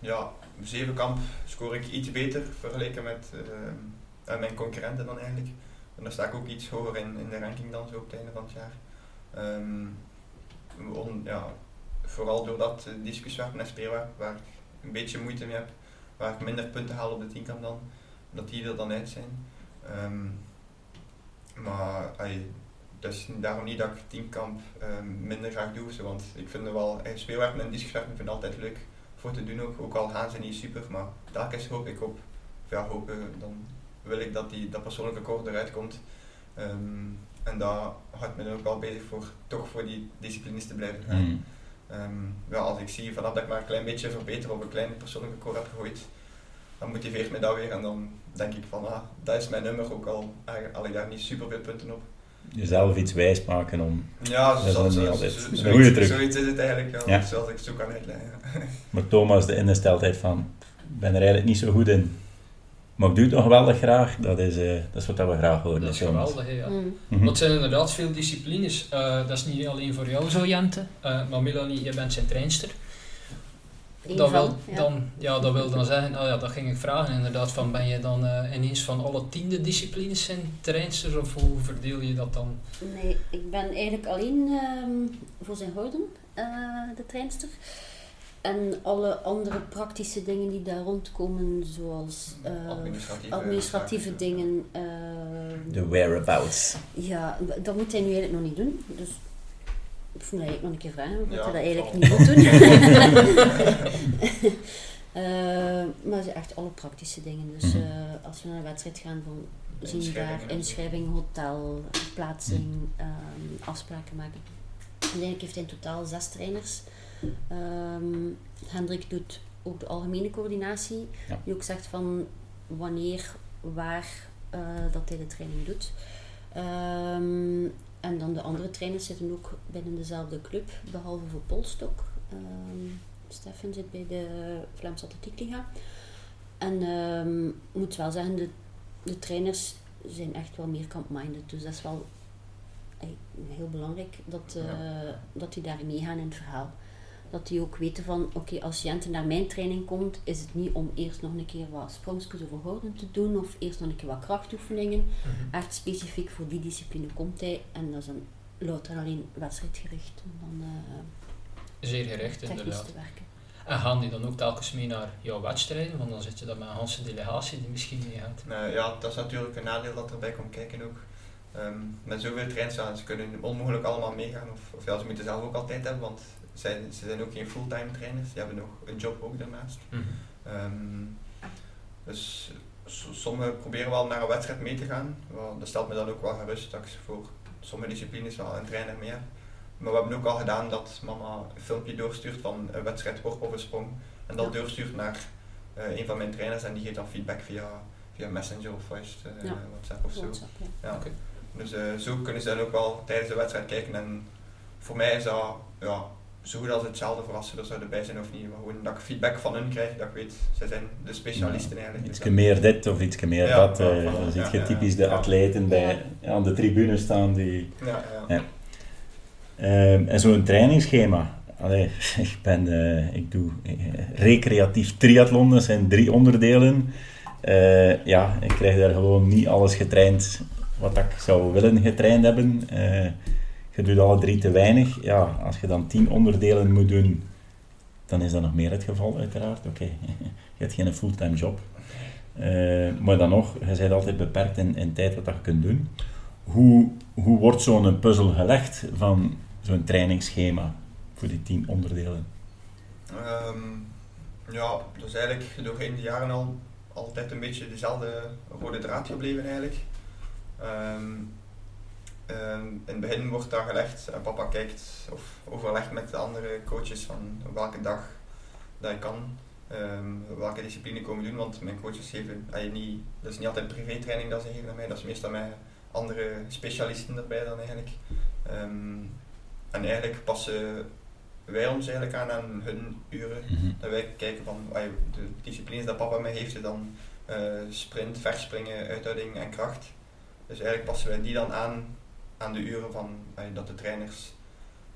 ja, zevenkamp scoor ik iets beter vergeleken met ehm, eh, mijn concurrenten dan eigenlijk. En daar sta ik ook iets hoger in, in de ranking dan zo op het einde van het jaar. Ehm, on- ja, vooral doordat discuswerpen en waar ik een beetje moeite mee heb, waar ik minder punten haal op de tienkamp dan, dat die er dan uit zijn. Ehm, maar ai, dat is daarom niet dat ik tienkamp ehm, minder graag doe, zo, want ik vind er wel, eh, speelwerpen en discuswerpen vind ik altijd leuk voor te doen ook, ook al gaan ze niet super, maar telkens hoop ik op, ja hopen, dan wil ik dat die, dat persoonlijke record eruit komt. Ehm, en daar houdt me dan ook wel bezig voor, toch voor die disciplines te blijven gaan. Mm. Ja, als ik zie vanaf dat ik maar een klein beetje verbeter of een klein persoonlijk record heb gegooid, dan motiveert me dat weer en dan denk ik van, ah, dat is mijn nummer, ook al eigenlijk al ik daar niet super veel punten op. Jezelf iets wijs maken om... Ja, Dat is niet altijd zo- goede truc. Zoiets is het eigenlijk, ja, Ja. zoals ik het zo kan uitleggen. ja. Maar Thomas, de ingesteldheid van... Ik ben er eigenlijk niet zo goed in. Maar ik doe het nog geweldig graag. Dat is, eh, dat is wat we graag horen. Dat is Thomas. geweldig, hè, ja. Mm. Mhm. Dat zijn inderdaad veel disciplines. Eh, dat is niet alleen voor jou zo, Jente. Eh, maar Melanie, je bent zijn trainster. Dat wil, van, ja. dan, ja, dat wil dan zeggen, oh ja, dat ging ik vragen inderdaad, van ben je dan eh, ineens van alle tiende disciplines zijn trainster of hoe verdeel je dat dan? Nee, ik ben eigenlijk alleen ehm, voor zijn horden eh, de treinster. En alle andere praktische dingen die daar rondkomen, zoals eh, administratieve, administratieve dingen. ehm, De whereabouts. ja, dat moet hij nu eigenlijk nog niet doen. Dus ik moet eigenlijk nog een keer vragen of Ja, hij dat eigenlijk niet moet doen. Eh, maar ze echt alle praktische dingen. Dus Mhm. eh, als we naar een wedstrijd gaan, van, zien we daar inschrijving, hotel, plaatsing, ehm, afspraken maken. Uiteindelijk heeft hij in totaal zes trainers. Ehm, Hendrik doet ook de algemene coördinatie, Ja. die ook zegt van wanneer, waar eh, dat hij de training doet. Ehm, en dan de andere trainers zitten ook binnen dezelfde club, behalve voor Polstok. Ehm Stefan zit bij de Vlaamse Atletiekliga. En ehm, ik moet wel zeggen, de, de trainers zijn echt wel meer camp-minded. Dus dat is wel heel belangrijk dat, eh, dat die daar meegaan in het verhaal. Dat die ook weten van, oké, als Jente naar mijn training komt, is het niet om eerst nog een keer wat sprongjes over houden te doen of eerst nog een keer wat krachtoefeningen. Echt specifiek voor die discipline komt hij en dat is dan louter alleen wedstrijdgericht. Om dan eh, Zeer gericht technisch inderdaad. te werken. En gaan die dan ook telkens mee naar jouw wedstrijden? Want dan zit je dan met een hele delegatie die misschien meegaat. Nee, ja, dat is natuurlijk een nadeel dat erbij komt kijken ook. Ehm, met zoveel trainers, ja, ze kunnen onmogelijk allemaal meegaan. Of, of ja, ze moeten zelf ook altijd hebben, want zij, ze zijn ook geen fulltime trainers. Die hebben nog een job ook daarnaast. Ehm, dus sommigen proberen wel naar een wedstrijd mee te gaan. Wel, dat stelt me dan ook wel gerust dat ik voor sommige disciplines wel een trainer meer heb. Maar we hebben ook al gedaan dat mama een filmpje doorstuurt van een wedstrijd worp of een sprong. En dat Ja. doorstuurt naar eh, een van mijn trainers en die geeft dan feedback via, via Messenger of voice, eh, Ja. WhatsApp of zo. WhatsApp, ja. Ja. Oké. Dus eh, zo kunnen ze dan ook wel tijdens de wedstrijd kijken. En voor mij is dat ja, zo goed als hetzelfde voor als ze er zouden bij zijn of niet. Maar gewoon dat ik feedback van hun krijg, dat ik weet, zij zijn de specialisten eigenlijk. Iets meer dit of iets meer Ja, dat. ja, eh, dan zie je ja, typisch de ja. atleten bij, aan de tribune staan die... Ja, ja. Ja. Ehm, en zo'n trainingsschema. Allee, ik, ben, eh, ik doe eh, recreatief triathlon, dat zijn drie onderdelen. Eh, ja, ik krijg daar gewoon niet alles getraind wat ik zou willen getraind hebben. Je doet alle drie te weinig. Ja, als je dan tien onderdelen moet doen, dan is dat nog meer het geval, uiteraard. Oké, je hebt geen fulltime job. Eh, maar dan nog, je bent altijd beperkt in, in tijd wat je kunt doen. Hoe, hoe wordt zo'n puzzel gelegd van zo'n trainingsschema voor die tien onderdelen? Ehm, ja, dat is eigenlijk doorheen de jaren al altijd een beetje dezelfde rode draad gebleven eigenlijk. Ehm, ehm, in het begin wordt daar gelegd en papa kijkt of overlegt met de andere coaches van welke dag dat je kan, welke discipline komen doen, want mijn coaches geven, niet, dat is niet altijd privé-training dat ze geven aan mij, dat is meestal met andere specialisten erbij dan eigenlijk. en eigenlijk passen wij ons eigenlijk aan aan hun uren. Mhm. Dat wij kijken van de disciplines dat papa mij heeft, dan uh, sprint, verspringen, uithouding en kracht. Dus eigenlijk passen wij die dan aan aan de uren van dat de trainers,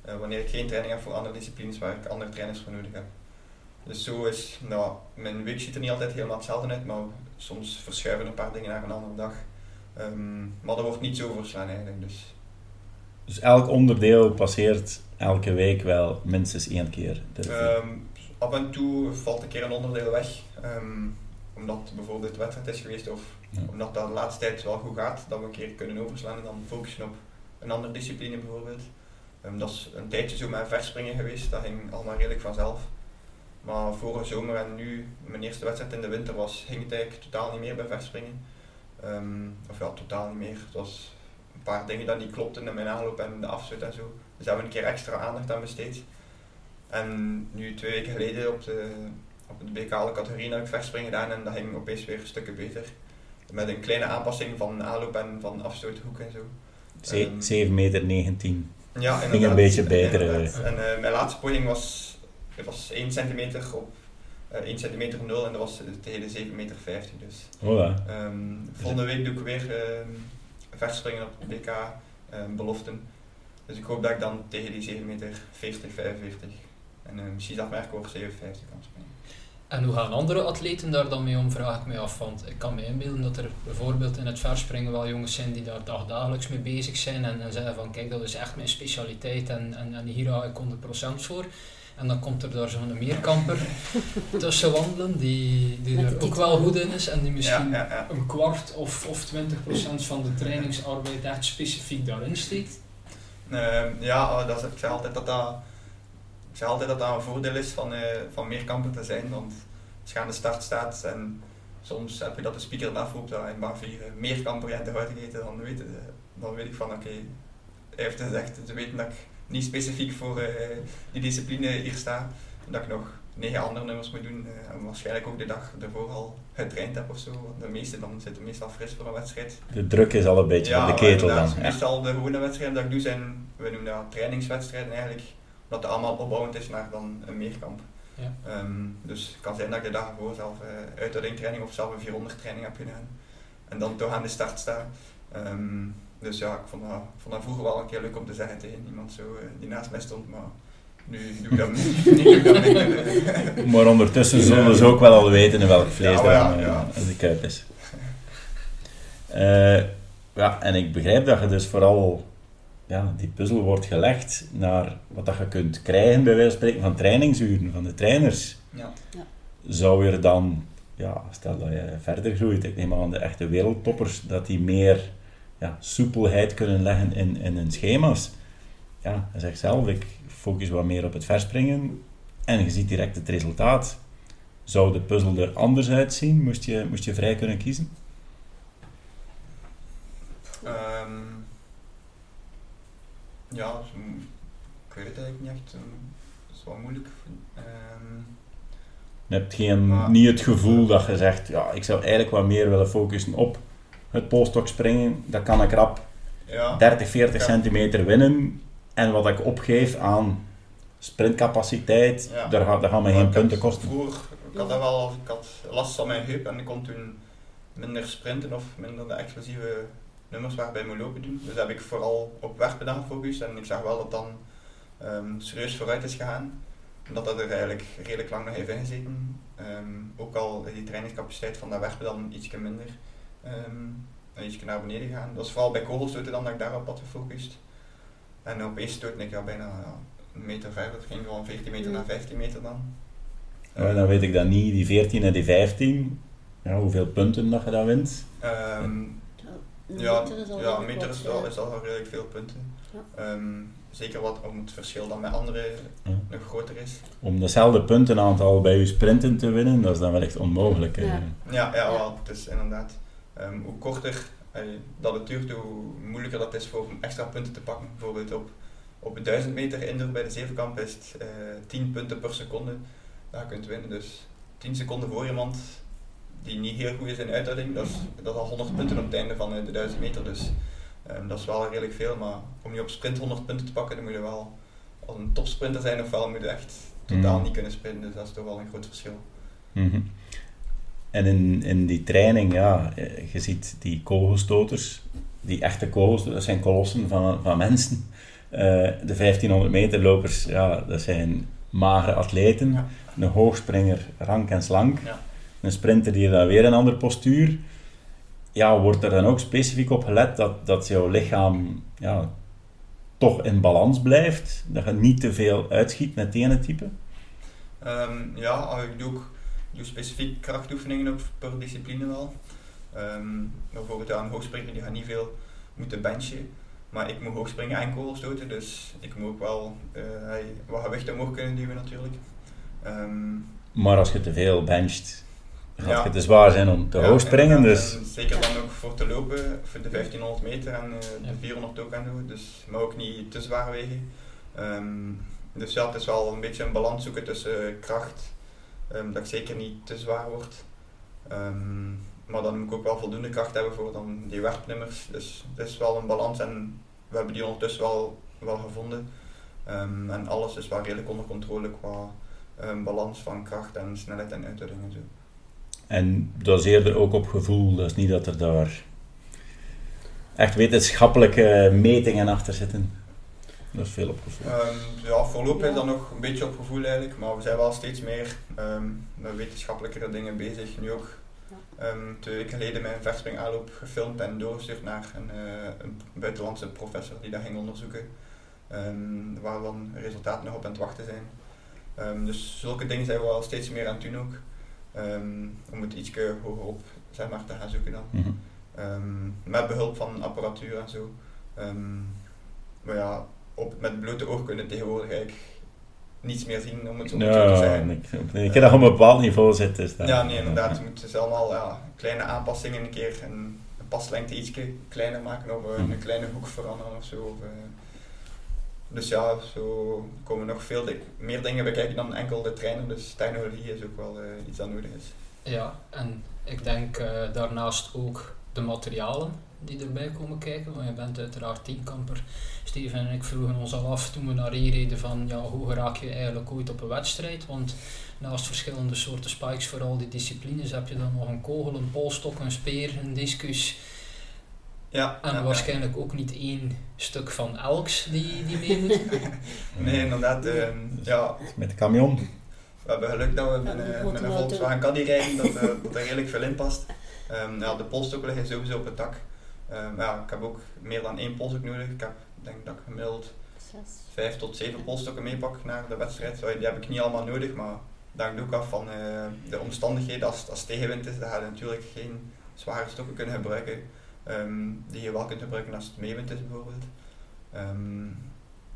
uh, wanneer ik geen training heb voor andere disciplines waar ik andere trainers voor nodig heb. Dus zo is, nou, mijn week ziet er niet altijd helemaal hetzelfde uit, maar soms verschuiven een paar dingen naar een andere dag. Um, maar dat wordt niet zo verslaan eigenlijk. Dus. dus elk onderdeel passeert elke week wel minstens één keer? Um, af en toe valt een keer een onderdeel weg. Um, omdat bijvoorbeeld het wedstrijd is geweest of omdat dat de laatste tijd wel goed gaat, dat we een keer kunnen overslaan en dan focussen op een andere discipline bijvoorbeeld. Um, dat is een tijdje zo met verspringen geweest, dat ging allemaal redelijk vanzelf. Maar vorige zomer en nu, mijn eerste wedstrijd in de winter was, ging het eigenlijk totaal niet meer bij verspringen. Um, of ja, totaal niet meer. Het was een paar dingen dat niet klopten in mijn aanloop en de afzet en zo. Dus hebben we een keer extra aandacht aan besteed. En nu twee weken geleden op de, op de BK'le categorie heb ik verspringen gedaan en dat ging opeens weer stukje beter. Met een kleine aanpassing van aanloop en van afstoothoek en zo. Ze um, ehm, 7 meter 19. Ja, ging een beetje beter. En uh, mijn laatste poging was, het was 1 centimeter op uh, 1 centimeter 0 en dat was tegen de 7 meter 50 dus. Um, volgende week doe ik weer uh, verspringen op de BK beloften. Dus ik hoop dat ik dan tegen die 7 meter 40, 45 en misschien dat merkwoord 57 kan springen. En hoe gaan andere atleten daar dan mee om, vraag ik me af. Want ik kan me inbeelden dat er bijvoorbeeld in het verspringen wel jongens zijn die daar dagdagelijks mee bezig zijn en, en zeggen van kijk dat is echt mijn specialiteit en, en, en hier ga ik 100% voor. En dan komt er daar zo'n meerkamper tussen wandelen die, die er ook wel goed in is en die misschien een kwart of, of 20% van de trainingsarbeid echt specifiek daarin steekt. Uh, ja, dat is, ik zeg altijd dat dat, ik zeg altijd dat, dat een voordeel is van, uh, van meerkamper te zijn. Want als je aan de start staat en soms heb je dat de speaker dan afroept dat in baan 4 uh, meerkamper en te eten, dan weet, uh, dan weet ik van oké, okay, hij heeft gezegd te weten dat ik niet specifiek voor eh, die discipline hier sta. Dat ik nog negen andere nummers moet doen en waarschijnlijk ook de dag ervoor al getraind heb of zo. De meeste dan zitten meestal fris voor een wedstrijd. De druk is al een beetje ja, van de ketel dan. Ja, meestal de gewone wedstrijden dat ik doe zijn, we noemen dat trainingswedstrijden eigenlijk, omdat het allemaal opbouwend is naar dan een meerkamp. Ja. Um, dus het kan zijn dat ik de dag ervoor zelf uh, uit training of zelf een 400 training heb gedaan. En dan toch aan de start sta. Um, dus ja, ik vond dat, vond dat vroeger wel een keer leuk om te zeggen tegen iemand zo, uh, die naast mij stond. Maar nu doe ik dat, niet. maar ondertussen zullen ze ook wel al weten in welk vlees ja, dat ja. de kuip is. Uh, ja, en ik begrijp dat je dus vooral ja, die puzzel wordt gelegd naar wat dat je kunt krijgen, bij wijze van spreken, van trainingsuren, van de trainers. Ja. ja. Zou er dan, ja, stel dat je verder groeit, ik neem aan de echte wereldtoppers, dat die meer ja, soepelheid kunnen leggen in, in hun schema's. Ja, hij zegt zelf, ik focus wat meer op het verspringen en je ziet direct het resultaat. Zou de puzzel er anders uitzien? Moest je, moest je vrij kunnen kiezen? Um, ja, ik weet het eigenlijk niet echt. Dat is wel moeilijk. Um, je hebt geen, niet het gevoel dat je zegt, ja, ik zou eigenlijk wat meer willen focussen op het polstok springen. Dat kan ik rap ja. 30, 40 centimeter winnen. En wat ik opgeef aan sprintcapaciteit, daar, gaat, daar gaan me geen punten kosten. Vroeger, ik had dat wel, ik had last van mijn heup en ik kon toen minder sprinten of minder de explosieve nummers waarbij moet lopen doen. Dus heb ik vooral op werkpedaan gefocust en ik zag wel dat dan um, serieus vooruit is gegaan. Omdat dat er eigenlijk redelijk lang nog heeft ingezeten. Um, ook al is die trainingscapaciteit van dat werkpedaan ietsje minder. Um, iets naar beneden gaan. Dat is vooral bij kogelstoten dan dat ik daarop had gefocust. En op eerste stoot ik ja, bijna ja, een meter verder. Het ging van 14 meter naar 15 meter dan. Ja, dan weet ik dat niet, die 14 en die 15, ja, hoeveel punten dat je dan wint. Ehm, ja, meter is al ja, is al, is al redelijk veel punten. Ja. Ehm, zeker wat om het verschil dan met anderen Ja. nog groter is. Om datzelfde puntenaantal bij je sprinten te winnen, dat is dan wel echt onmogelijk. hè. Ja. Ja, ja, Ja. wel, het is inderdaad. ehm, hoe korter eh, dat het duurt, hoe moeilijker dat is voor om extra punten te pakken. Bijvoorbeeld op, op 1000 meter indoor bij de zevenkamp is het eh 10 punten per seconde je kunt winnen. Dus 10 seconden voor iemand die niet heel goed is in uithouding, dat is, dat is al 100 punten op het einde van eh, de 1000 meter. Dus ehm, dat is wel redelijk veel, maar om je op sprint 100 punten te pakken, dan moet je wel al een topsprinter zijn, ofwel moet je echt totaal Mhm. niet kunnen sprinten. Dus dat is toch wel een groot verschil. Mhm. En in, in die training, ja, eh, je ziet die kogelstoters, die echte kogelstoters, dat zijn kolossen van, van mensen. Eh, de 1500 meter lopers, ja, dat zijn magere atleten. Ja. Een hoogspringer, rank en slank. Ja. Een sprinter die dan weer een ander postuur. Ja, wordt er dan ook specifiek op gelet dat, dat jouw lichaam ja, toch in balans blijft? Dat je niet te veel uitschiet met het ene type? Ehm, ja, ik doe ook ik doe specifiek krachtoefeningen op per discipline wel. Ehm, bijvoorbeeld ja, een hoogspringer die gaat niet veel moeten benchen, maar ik moet hoogspringen en kogelstoten, dus ik moet ook wel eh, wat gewicht omhoog kunnen duwen natuurlijk. Ehm, Maar als je te veel bencht, gaat Ja. je te zwaar zijn om te ja, hoog springen. Dus en zeker dan ook voor te lopen, voor de 1500 meter en eh, Ja. de 400 ook aan doen, dus, maar ook niet te zwaar wegen. Ehm, dus ja, het is wel een beetje een balans zoeken tussen eh, kracht, ehm, dat ik zeker niet te zwaar word. Ehm, maar dan moet ik ook wel voldoende kracht hebben voor dan die werpnummers. Dus het is wel een balans en we hebben die ondertussen wel, wel gevonden. Ehm, en alles is wel redelijk onder controle qua ehm, balans van kracht en snelheid en uithouding en zo. En dat is eerder ook op gevoel. Dat is niet dat er daar echt wetenschappelijke metingen achter zitten. Dat is veel op gevoel. Ehm, ja, voorlopig Ja. is dat nog een beetje op gevoel eigenlijk, maar we zijn wel steeds meer ehm, met wetenschappelijkere dingen bezig. Nu ook ehm, twee weken geleden mijn verspring aanloop gefilmd en doorgestuurd naar een, eh, een buitenlandse professor die dat ging onderzoeken. ehm, waar dan resultaten nog op aan het wachten zijn. Ehm, dus zulke dingen zijn we wel steeds meer aan het doen ook. Ehm, om het iets hoger op zeg maar, te gaan zoeken dan. Mhm. Ehm, met behulp van apparatuur en zo. Ehm, maar ja, op, met blote oog kunnen tegenwoordig eigenlijk niets meer zien, om het zo te zeggen. ik, ik heb dat op een bepaald niveau zit. Dat- Ja, nee, inderdaad. Je moet dus allemaal ja, kleine aanpassingen een keer en een paslengte ietsje kleiner maken of eh, Mhm. een kleine hoek veranderen of zo. Of, eh. Dus ja, zo komen nog veel meer dingen bekijken dan enkel de trainer. Dus technologie is ook wel eh, iets dat nodig is. Ja, en ik denk eh, daarnaast ook de materialen die erbij komen kijken. Want je bent uiteraard tienkamper. Steven en ik vroegen ons al af toen we naar hier reden van ja, hoe raak je eigenlijk ooit op een wedstrijd? Want naast verschillende soorten spikes voor al die disciplines heb je dan nog een kogel, een polstok, een speer, een discus. Ja, En ja, ja. waarschijnlijk ook niet één stuk van elks die, die mee moet. Nee, inderdaad. ehm, ja, Met de camion. We hebben geluk dat we met, Ja, een een- grote met een auto. Volkswagen Caddy rijden, dat, eh, dat er redelijk veel in past. Ehm, ja, de polstokken liggen sowieso op het dak. Ehm, ja, ik heb ook meer dan één polstok nodig. Ik heb, denk dat ik gemiddeld vijf tot zeven polstokken meepak naar de wedstrijd. Sorry, die heb ik niet allemaal nodig, maar dat hangt ook af van eh, de omstandigheden. Als, als het tegenwind is, dan ga je natuurlijk geen zware stokken kunnen gebruiken. Ehm, die je wel kunt gebruiken als het meewind is bijvoorbeeld. Ehm,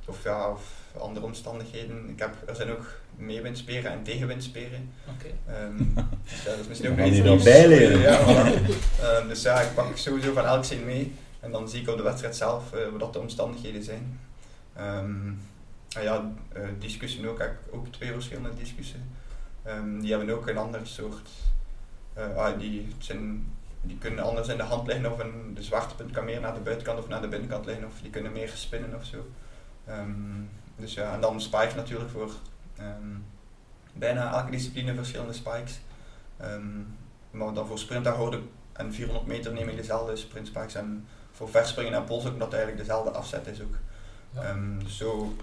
of ja, of andere omstandigheden. Ik heb, er zijn ook meewindsperen en tegenwindsperen. Oké. Ehm, dus ja, dat is misschien ook nog iets nieuws. bijleren. Ja, voilà. Dus ja, ik pak sowieso van elk zin mee. En dan zie ik op de wedstrijd zelf eh, wat de omstandigheden zijn. Ehm, en ja, eh discussen ook. Ik heb ook twee verschillende discussen. Ehm, die hebben ook een ander soort... eh, ah, die, het zijn, die kunnen anders in de hand liggen of een, de zwaartepunt kan meer naar de buitenkant of naar de binnenkant liggen. Of die kunnen meer spinnen of zo. Ehm, dus ja, en dan spikes natuurlijk voor ehm, bijna elke discipline verschillende spikes. Ehm, maar dan voor sprint daar hoorde en 400 meter neem ik dezelfde sprint spikes en voor verspringen en pols ook omdat het eigenlijk dezelfde afzet is ook. Ja. Dus zo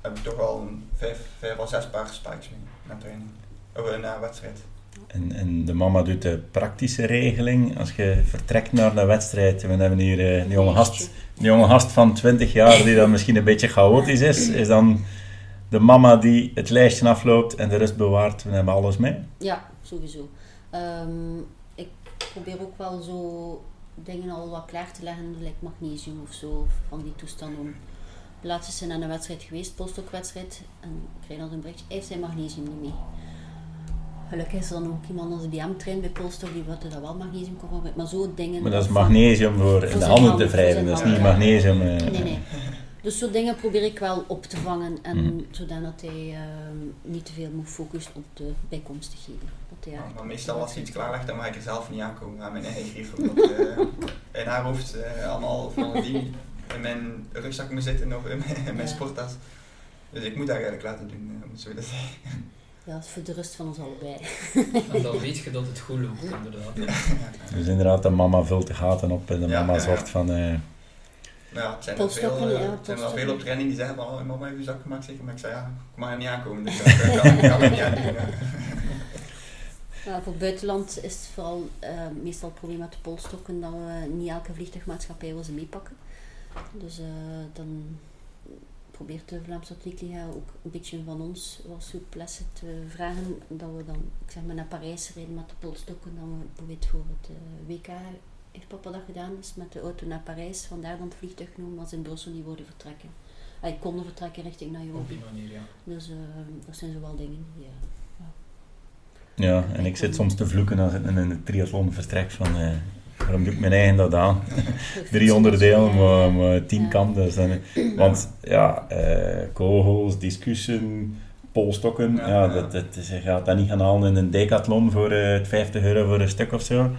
heb ik toch wel vijf, vijf of zes paar spikes mee naar training. Of eh, naar wedstrijd. En, en de mama doet de praktische regeling. Als je vertrekt naar een wedstrijd, we hebben hier eh, een jonge gast, een jonge gast van 20 jaar die dan misschien een beetje chaotisch is, is dan de mama die het lijstje afloopt en de rust bewaart. We hebben alles mee. Ja, sowieso. Ehm, ik probeer ook wel zo dingen al wat klaar te leggen, like magnesium of zo, van die toestanden. Laatst is ze naar een wedstrijd geweest, postdokwedstrijd, en ik kreeg dan een berichtje, heeft zijn magnesium niet mee. Gelukkig is er dan ook iemand als DM-train bij Polstok die wat dat wel magnesium kon gebruiken, maar zo dingen. Maar dat is magnesium voor in de handen te wrijven, dat is niet magnesium. eh. Nee, nee. Dus zo'n dingen probeer ik wel op te vangen, en Mhm. zodat hij ehm, niet te veel moet focussen op de bijkomstigheden. Dat hij maar meestal als ze iets klaarlegt, dan mag ik er zelf niet aankomen aan mijn eigen grief. Omdat eh, in haar hoofd eh, allemaal van die in mijn rugzak moet zitten of in mijn, in mijn Ja. sporttas. Dus ik moet dat eigenlijk laten doen, eh, om het zo te zeggen. Ja, dat is voor de rust van ons allebei. En dan weet je dat het goed loopt, inderdaad. Dus inderdaad, de mama vult de gaten op en de Ja, mama ja, ja. zorgt van... eh, Maar ja, het zijn er veel, eh, ja, het zijn er wel polsstokken. veel op training die zeggen van, oh, mama heeft je zak gemaakt zeker. Maar ik zei, ja, ik mag er niet aankomen, dus dat kan, ik niet aan doen. ja. Ja, voor het buitenland is het vooral eh, meestal het probleem met de polstokken dat we niet elke vliegtuigmaatschappij wil ze meepakken. Dus eh, dan probeert de Vlaamse Atletiekliga ook een beetje van ons wat souplesse te vragen. Dat we dan, ik zeg maar, naar Parijs rijden met de polstokken. Dan we bijvoorbeeld voor het eh, WK heeft papa dat gedaan, is met de auto naar Parijs. Vandaar dan het vliegtuig genomen als in Brussel niet worden vertrekken. Hij konden vertrekken richting Op Nairobi. die manier, ja. Dus eh, dat zijn zo wel dingen die... eh, Ja, en ik zit soms te vloeken als ik in een triathlon vertrek van... eh, waarom doe ik mijn eigen dat aan? Drie onderdelen, maar, maar tien Ja. kanten. Dus dan- want ja, eh, kogels, discussen, polstokken, ja. Dat, dat, is- je gaat dat niet gaan halen in een decathlon voor eh, het 50 euro voor een stuk of zo. Ja.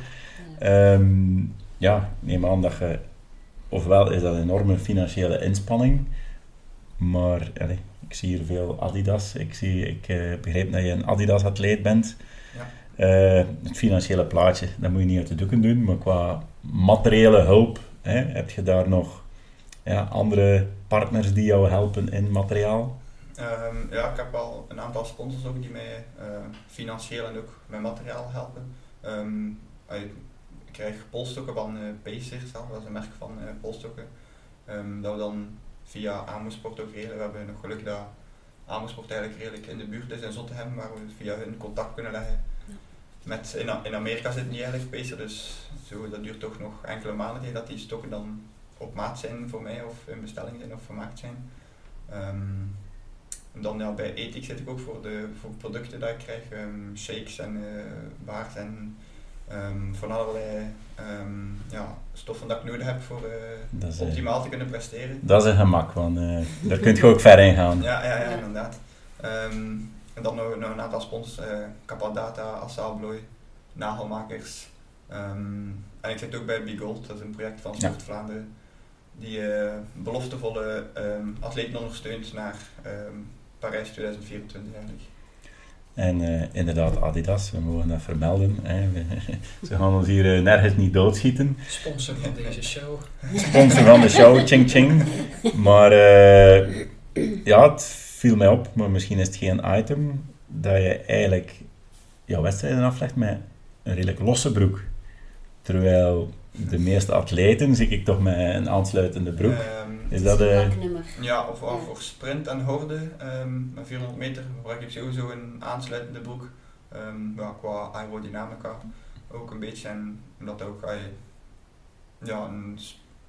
Ehm, ja, neem aan dat je... Ofwel is dat een enorme financiële inspanning, maar allee, ik zie hier veel Adidas. Ik, zie, ik eh, begreep dat je een Adidas-atleet bent. Eh, het financiële plaatje, dat moet je niet uit de doeken doen, maar qua materiële hulp, hè, heb je daar nog ja, andere partners die jou helpen in materiaal? Ehm, ja, ik heb wel een aantal sponsors ook die mij eh, financieel en ook met materiaal helpen. Ehm, eh, ik krijg polstokken van eh Pacer zelf, dat is een merk van eh polstokken. Ehm, dat we dan via Amosport ook regelen. We hebben nog geluk dat Amosport eigenlijk redelijk in de buurt is in Zottegem, waar we via hun contact kunnen leggen. Met, in, Amerika zit niet eigenlijk Pacer, dus zo, dat duurt toch nog enkele maanden dat die stokken dan op maat zijn voor mij of in bestelling zijn of vermaakt zijn. Ehm, en dan ja, bij Ethic zit ik ook voor de voor producten dat ik krijg, ehm, shakes en baars en ehm, van allerlei ja, stoffen dat ik nodig heb voor eh, eh, optimaal te kunnen presteren. dat is een gemak, want daar kun je ook ver in gaan. Ja, ja, ja, Ja. inderdaad. En dan nog, nog een aantal sponsors, eh Capadata, Assaalblooi, Nagelmakers. Ehm, en ik zit ook bij Big Gold, dat is een project van Sport Vlaanderen, die eh, beloftevolle ehm, atleten ondersteunt naar ehm, Parijs 2024 eigenlijk. En eh, inderdaad, Adidas, we mogen dat vermelden. Hè. We- Ze gaan ons hier nergens niet doodschieten. Sponsor van deze show. Sponsor van de show, ching ching. Maar eh, ja, het viel mij op, maar misschien is het geen item, dat je eigenlijk jouw wedstrijden aflegt met een redelijk losse broek. Terwijl de meeste atleten zie ik toch met een aansluitende broek. Ehm, Is dat een eh, vaknummer. Ja, of voor sprint en horde, ehm met 400 meter gebruik ik sowieso een aansluitende broek. Ehm, ja, qua aerodynamica ook een beetje. En omdat ook, ah, ja, een,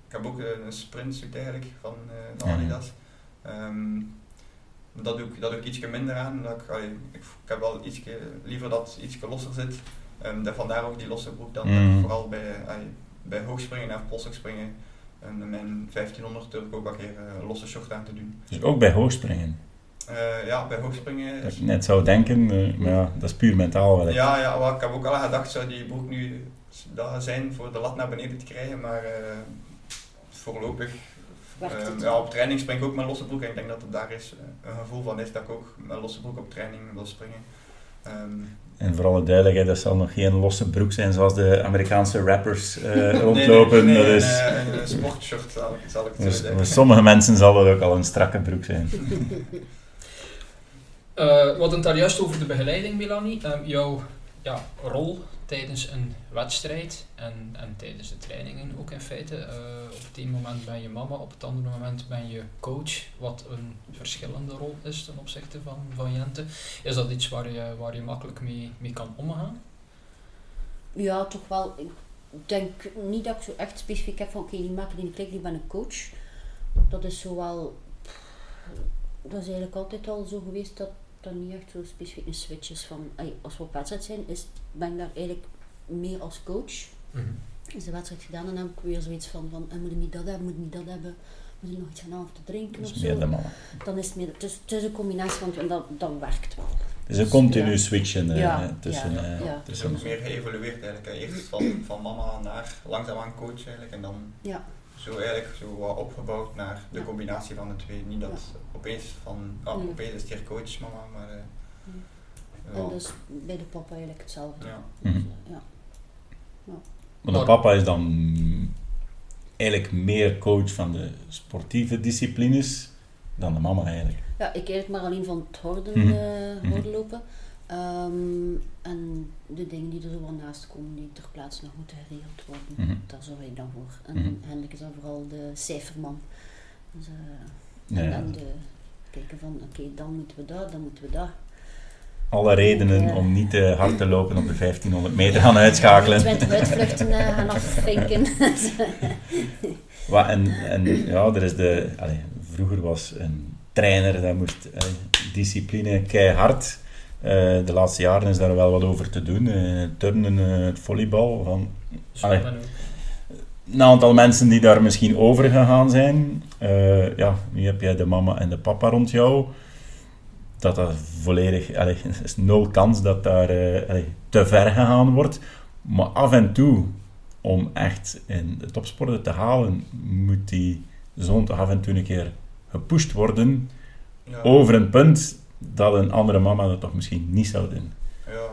ik heb ook een sprintsuit eigenlijk van, eh van Ja. Adidas. Ehm, dat doe ik, dat doe ik ietsje minder aan. Omdat ik, ik, ik heb wel ietsje, liever dat het ietsje losser zit. Ehm, dat vandaar ook die losse broek dan. dat ik Mhm. vooral bij, bij hoogspringen en polstok springen en met mijn 1500 durf ik ook wel keer losse short aan te doen. Dus ook bij hoogspringen. Eh, ja, bij hoogspringen. Dat ik net zou denken, eh, maar ja, dat is puur mentaal. Wel, ja, ja ik heb ook al gedacht, zou die broek nu dat zijn voor de lat naar beneden te krijgen, maar eh, voorlopig. Werkt eh, het ja, op training spring ik ook met losse broek en ik denk dat er daar is, eh, een gevoel van is dat ik ook met losse broek op training wil springen. Ehm, En voor alle duidelijkheid, dat zal nog geen losse broek zijn zoals de Amerikaanse rappers eh, nee, nee, rondlopen. nee, dat een, is, eh, een, sportshort zal, ik- zal ik het dus zo voor zeggen. sommige mensen zal het ook al een strakke broek zijn. Eh, we hadden het daar juist over de begeleiding, Melanie. Ehm, jouw ja, rol tijdens een wedstrijd en, en tijdens de trainingen ook in feite. Eh, op het ene moment ben je mama, op het andere moment ben je coach, wat een verschillende rol is ten opzichte van, van Jente. Is dat iets waar je, waar je makkelijk mee, mee kan omgaan? Ja, toch wel. Ik denk niet dat ik zo echt specifiek heb van oké, die maken die klik, die ben een coach. Dat is zo wel... Dat is eigenlijk altijd al zo geweest dat dat niet echt zo specifiek een switch is van... Als we op wedstrijd zijn, is, ben ik daar eigenlijk meer als coach. Is de wedstrijd gedaan en dan heb ik weer zoiets van, van eh, moet je niet dat hebben, moet je niet dat hebben, moet je nog iets gaan halen of te drinken Dat of is meer de zo. Dan is het meer, het is, het is een combinatie van, en dat, dat werkt wel. Het is een continu Ja. switchen eh, Ja, tussen... ja, eh, ja. Het is tussen ook meer geëvolueerd eigenlijk. Eerst van, van mama naar langzaamaan coach eigenlijk. En dan Ja, zo eigenlijk zo wat opgebouwd naar de Ja. combinatie van de twee. Niet dat opeens van, ah, Nee. opeens is het hier coach mama, maar eh, en ja. dus bij de papa eigenlijk hetzelfde. Ja. Dus, Mhm. eh, ja. Maar de papa is dan eigenlijk meer coach van de sportieve disciplines dan de mama eigenlijk. Ja, ik eigenlijk maar alleen van het horden, Mhm. eh, Mhm. hordenlopen. Ehm, en de dingen die er zo wel naast komen, die ter plaatse nog moeten geregeld worden, Mhm. daar zorg ik dan voor. En. Hendrik is dan vooral de cijferman. Dus, eh, Ja, en, ja. en de kijken van, oké, dan moeten we dat, dan moeten we dat. Alle redenen Ja. om niet te hard te lopen op de 1500 meter gaan uitschakelen. 20 uitvluchten eh, gaan afvinken. En, en ja, er is de... allee, vroeger was een trainer, dat moest discipline keihard. Eh, de laatste jaren is daar wel wat over te doen. Eh, turnen, eh, het volleybal. Van, Allee. Ook. een aantal mensen die daar misschien over gegaan zijn. Eh, ja, nu heb jij de mama en de papa rond jou. Dat dat volledig... Allee, er is nul kans dat daar eh, allee, te ver gegaan wordt. Maar af en toe, om echt in de topsporten te halen, moet die toch af en toe een keer gepusht worden Ja. over een punt dat een andere mama dat toch misschien niet zou doen. Ja,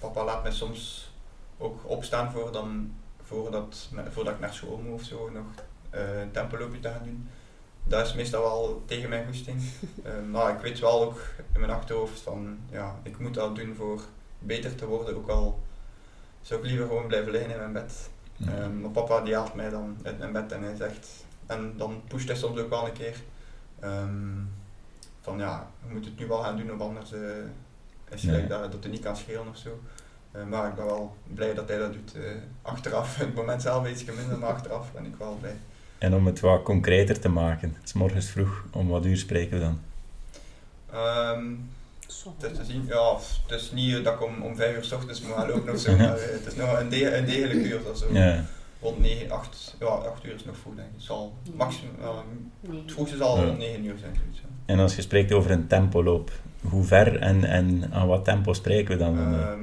papa laat mij soms ook opstaan voor dan, voordat, voordat ik naar school moet of zo nog eh, een tempoloopje te gaan doen. Dat is meestal wel tegen mijn goesting. Eh, maar ik weet wel ook in mijn achterhoofd van, ja, ik moet dat doen voor beter te worden. Ook al zou ik liever gewoon blijven liggen in mijn bed. Ja. Ehm, maar papa die haalt mij dan uit mijn bed en hij zegt, en dan pusht hij soms ook wel een keer, ehm, van ja, je moet het nu wel gaan doen of anders eh, is Ja. gelijk dat, dat het niet kan schelen of zo. Eh, maar ik ben wel blij dat hij dat doet. eh, achteraf, in het moment zelf iets minder, maar achteraf ben ik wel blij. En om het wat concreter te maken, het is morgens vroeg, om wat uur spreken we dan? Ehm, Zo. het is te zien, ja, het is niet dat ik om, om vijf uur s ochtends moet gaan lopen of zo, maar het is nog een, de, een degelijk uur of zo. Ja. Rond 9, 8, ja, 8 uur is nog vroeg denk ik. Het zal maximum, het vroegste zal Ja. rond 9 uur zijn. Zoiets, ja. En als je spreekt over een tempoloop, hoe ver en, en aan wat tempo spreken we dan?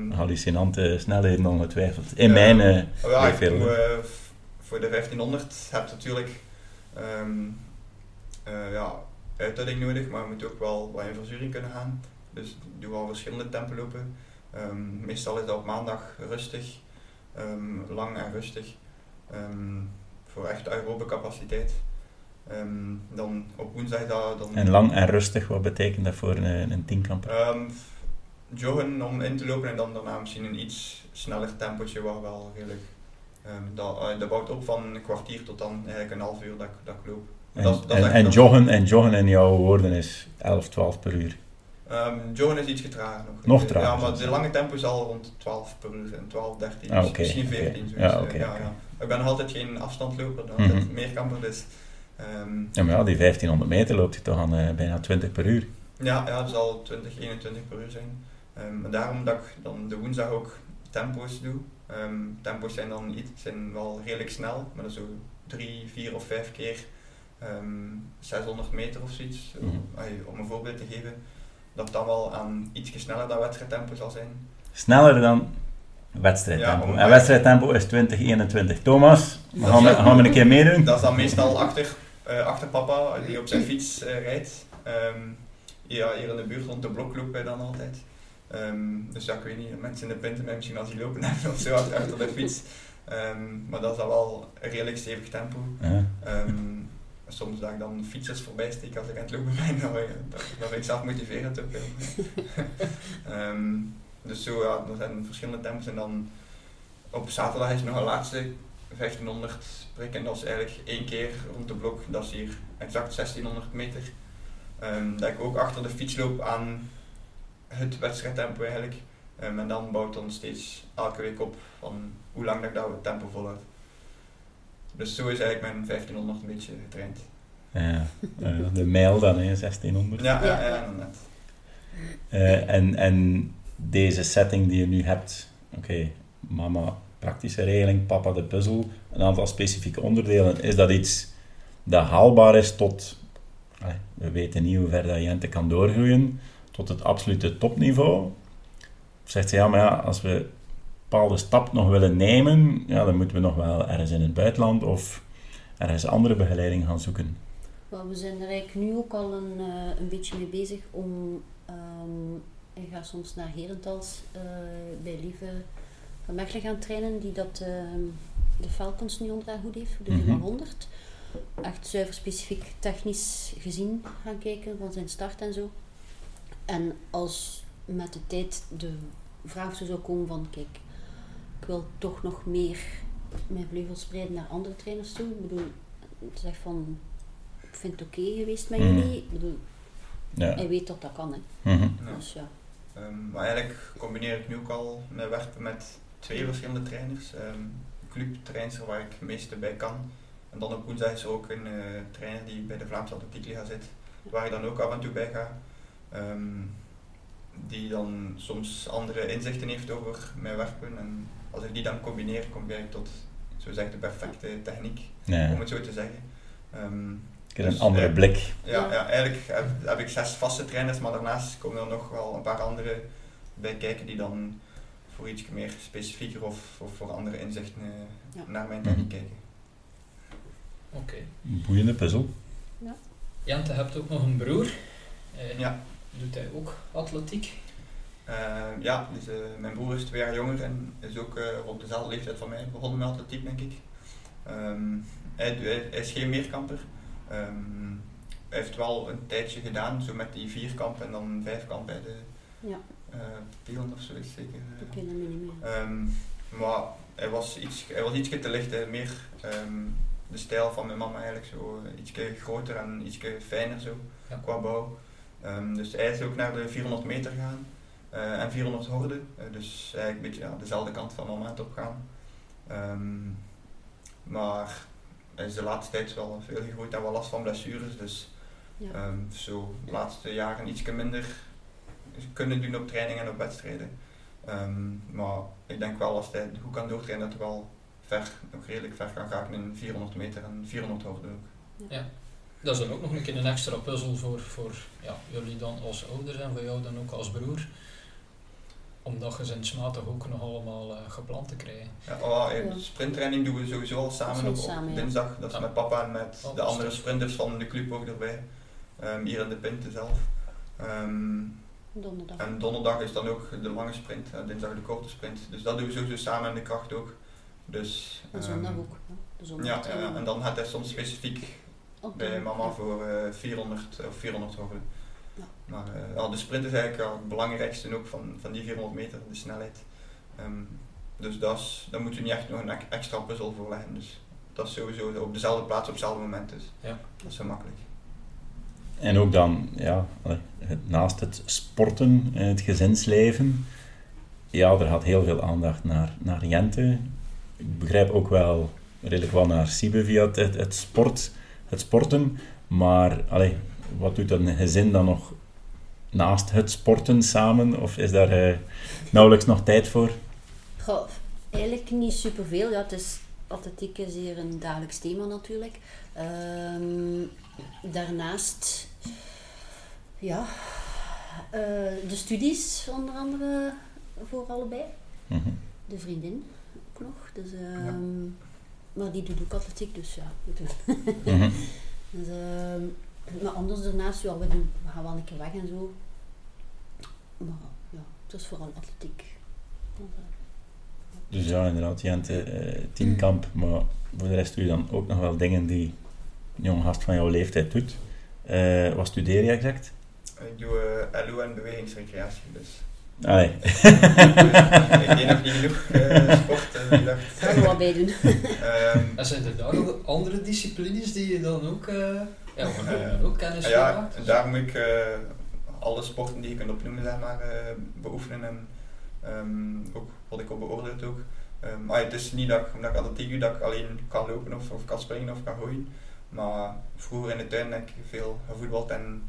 Uh, hallucinante snelheden ongetwijfeld. In mijn ja, ik leefwereld. doe, f- voor de 1500 heb je natuurlijk ehm, eh, ja, uitdaging nodig, maar je moet ook wel wat in verzuring kunnen gaan. Dus ik doe wel verschillende tempolopen. Ehm, meestal is dat op maandag rustig, ehm, lang en rustig, ehm, voor echt aerobe capaciteit. Ehm, dan op woensdag dat, dan En lang en rustig, wat betekent dat voor een, een tienkamper? Ehm, joggen om in te lopen en dan daarna misschien een iets sneller tempootje, wat wel redelijk. dat, eh, dat bouwt op van een kwartier tot dan eigenlijk een half uur dat, ik- dat ik loop. En, dat dat en, en joggen, en joggen in jouw woorden is 11, 12 per uur. Joggen is iets getrager nog. Nog trager, Ja, maar de lange tempo is al rond 12 per uur en 12, 13, Ah, misschien oké. 14. Ja, zoiets, eh, oké, ja, ja. Ik ben nog altijd geen afstandloper, nog altijd Mhm. meerkamper, dus ehm, Ja, maar ja, die 1500 meter loopt je toch aan eh, bijna 20 per uur. Ja, ja, dat zal 20, 21 per uur zijn. Ehm, en daarom dat ik dan de woensdag ook tempo's doe. Ehm, tempo's zijn dan iets, zijn wel redelijk snel, maar dat is zo drie, vier of vijf keer ehm 600 meter of zoiets. Mhm. Om een voorbeeld te geven, dat dan wel aan iets sneller dan wedstrijdtempo zal zijn. Sneller dan wedstrijdtempo. Ja, en wedstrijdtempo is 2021. Thomas, gaan we, gaan we een keer meedoen? Dat is dan meestal achter, eh, achter papa, die op zijn fiets eh, rijdt. Ehm, ja, hier in de buurt rond de blok loopt hij dan altijd. Ehm, dus ja, ik weet niet, mensen in de pinten mij misschien als die lopen hebben of zo achter de fiets. Ehm, maar dat is dan wel een redelijk stevig tempo. Ja. Soms dat ik dan fietsers voorbij steek als ik aan het lopen ben, dan, dan, dan vind ik zelf motiverend ook. dus zo, ja, er zijn verschillende tempos en dan op zaterdag is nog een laatste 1500 prik en dat is eigenlijk één keer rond de blok, dat is hier exact 1600 meter. Ehm, dat ik ook achter de fiets loop aan het wedstrijdtempo eigenlijk. Ehm, en dan bouwt dan steeds elke week op van hoe lang dat ik dat het tempo volhoud. Dus zo is eigenlijk mijn 1500 een beetje getraind. Ja, eh, de mijl dan, hè, 1600. Ja, ja, Ja. ja, inderdaad. Eh, en, en deze setting die je nu hebt, oké, mama praktische regeling, papa de puzzel, een aantal specifieke onderdelen, is dat iets dat haalbaar is tot, we weten niet hoe ver dat Jente kan doorgroeien, tot het absolute topniveau? Of zegt ze, ja, maar ja, als we bepaalde stap nog willen nemen, ja, dan moeten we nog wel ergens in het buitenland of ergens andere begeleiding gaan zoeken. We zijn er eigenlijk nu ook al een, eh, een beetje mee bezig om. ehm ik ga soms naar Herentals eh, bij Lieve van Mechelen gaan trainen, die dat ehm, de Falcons nu onder haar hoed heeft, de Mhm. 400. Echt zuiver specifiek technisch gezien gaan kijken van zijn start en zo. En als met de tijd de vraag zo zou komen van, kijk, ik wil toch nog meer mijn vleugels spreiden naar andere trainers toe. Ik bedoel, zeg van, ik vind het oké geweest met Mhm. jullie. Ik bedoel, Ja. hij weet dat dat kan, hè. Mhm. Ja. Dus ja. Ehm, maar eigenlijk combineer ik nu ook al mijn werken met twee verschillende trainers. Ehm club trainer waar ik het meeste bij kan. En dan op woensdag is er ook een eh, trainer die bij de Vlaamse Atletiekliga zit, waar ik dan ook af en toe bij ga. Ehm, die dan soms andere inzichten heeft over mijn werken. En als ik die dan combineer, kom ik tot zo zeg, de perfecte techniek, om het zo te zeggen. Een Dus, andere ja. blik. ja, Ja. ja, eigenlijk heb, heb ik zes vaste trainers, maar daarnaast komen er nog wel een paar andere bij kijken die dan voor iets meer specifieker of, of voor andere inzichten eh, Ja. naar mijn Mhm. techniek kijken. Oké. Boeiende puzzel. Jente, je hebt ook nog een broer. Eh, Ja, Doet hij ook atletiek? eh, ja dus, eh, mijn broer is twee jaar jonger en is ook eh, op dezelfde leeftijd van mij begonnen met atletiek, denk ik. Ehm, hij, hij- hij is geen meerkamper. Ehm, hij heeft wel een tijdje gedaan, zo met die vierkamp en dan vijfkamp bij de Ja. eh Pielen of zo is het zeker. eh. Ik ken hem niet meer. Ehm, maar hij was iets, hij was ietsje te licht, hè. meer ehm, de stijl van mijn mama eigenlijk, zo eh, ietsje groter en ietsje fijner zo, Ja. qua bouw. Ehm, dus hij is ook naar de 400 meter gaan eh, en 400 horden, Eh, dus eigenlijk een beetje ja, dezelfde kant van mama aan het opgaan. Ehm, maar is de laatste tijd wel veel gegroeid en wel last van blessures, dus Ja. Ehm, zo de laatste jaren iets minder kunnen doen op trainingen en op wedstrijden. Ehm, maar ik denk wel als hij goed kan doortrainen dat hij wel ver, nog redelijk ver kan gaan in 400 meter en 400 hoogte ook. Dat is dan ook nog een keer een extra puzzel voor, voor ja, jullie dan als ouders en voor jou dan ook als broer. Omdat je zijn smatig ook nog allemaal eh, gepland te krijgen. Ja, oh, eh, Ja. sprinttraining doen we sowieso al samen op, op samen, ja. dinsdag. Dat is Ja. met papa en met Oh, de andere sprinters van de club ook erbij. Ehm, hier in de Pinte zelf. Ehm, Donderdag. En donderdag is dan ook de lange sprint en dinsdag de korte sprint. Dus dat doen we sowieso samen in de kracht ook. Dus, En zondag ehm, ook. De zondag Ja, ja, trainen we en dan gaat hij soms specifiek bij mama ja. voor eh, 400 of 400 hoogte. Ja. Maar eh, ja, de sprint is eigenlijk het belangrijkste ook van, van die 400 meter, de snelheid. Ehm, dus dat is, daar moet je niet echt nog een extra puzzel voor leggen. Dus dat is sowieso op dezelfde plaats op hetzelfde moment. Dus Ja. dat is zo makkelijk. En ook dan, ja, naast het sporten en het gezinsleven, ja, er gaat heel veel aandacht naar, naar Jente. Ik begrijp ook wel redelijk wel naar Siebe via het, het, het sport, het sporten. Maar allee, wat doet een gezin dan nog naast het sporten samen? Of is daar eh, nauwelijks nog tijd voor? Goh, eigenlijk niet superveel. Ja, het is, atletiek is hier een dagelijks thema natuurlijk. Ehm, daarnaast, ja, eh, de studies onder andere voor allebei. Mhm. De vriendin ook nog. Dus, ehm, Maar die doet ook atletiek, dus ja. doen- Mhm. Dus, ehm, maar anders daarnaast, ja, we, doen, we gaan wel een keer weg en zo. Maar ja, het is vooral atletiek. Dus ja, inderdaad, Jente, eh, teamkamp, maar voor de rest doe je dan ook nog wel dingen die een jong gast van jouw leeftijd doet. Eh, wat studeer je exact? Ik doe eh LO en bewegingsrecreatie. Dus Allee. ik deed nog niet genoeg eh, sport. en ik dacht, Ga er wat bij doen. ehm, En zijn er daar nog andere disciplines die je dan ook, eh ja, dan ook kennis Ah ja, en daar moet ik eh, alle sporten die je kunt opnoemen, zeg maar, eh, beoefenen. En ehm, ook wat ik op beoordeeld ook. Ehm, maar het is niet dat ik, omdat ik atletiek doe, dat ik alleen kan lopen of, of kan springen of kan gooien. Maar vroeger in de tuin heb ik veel gevoetbald en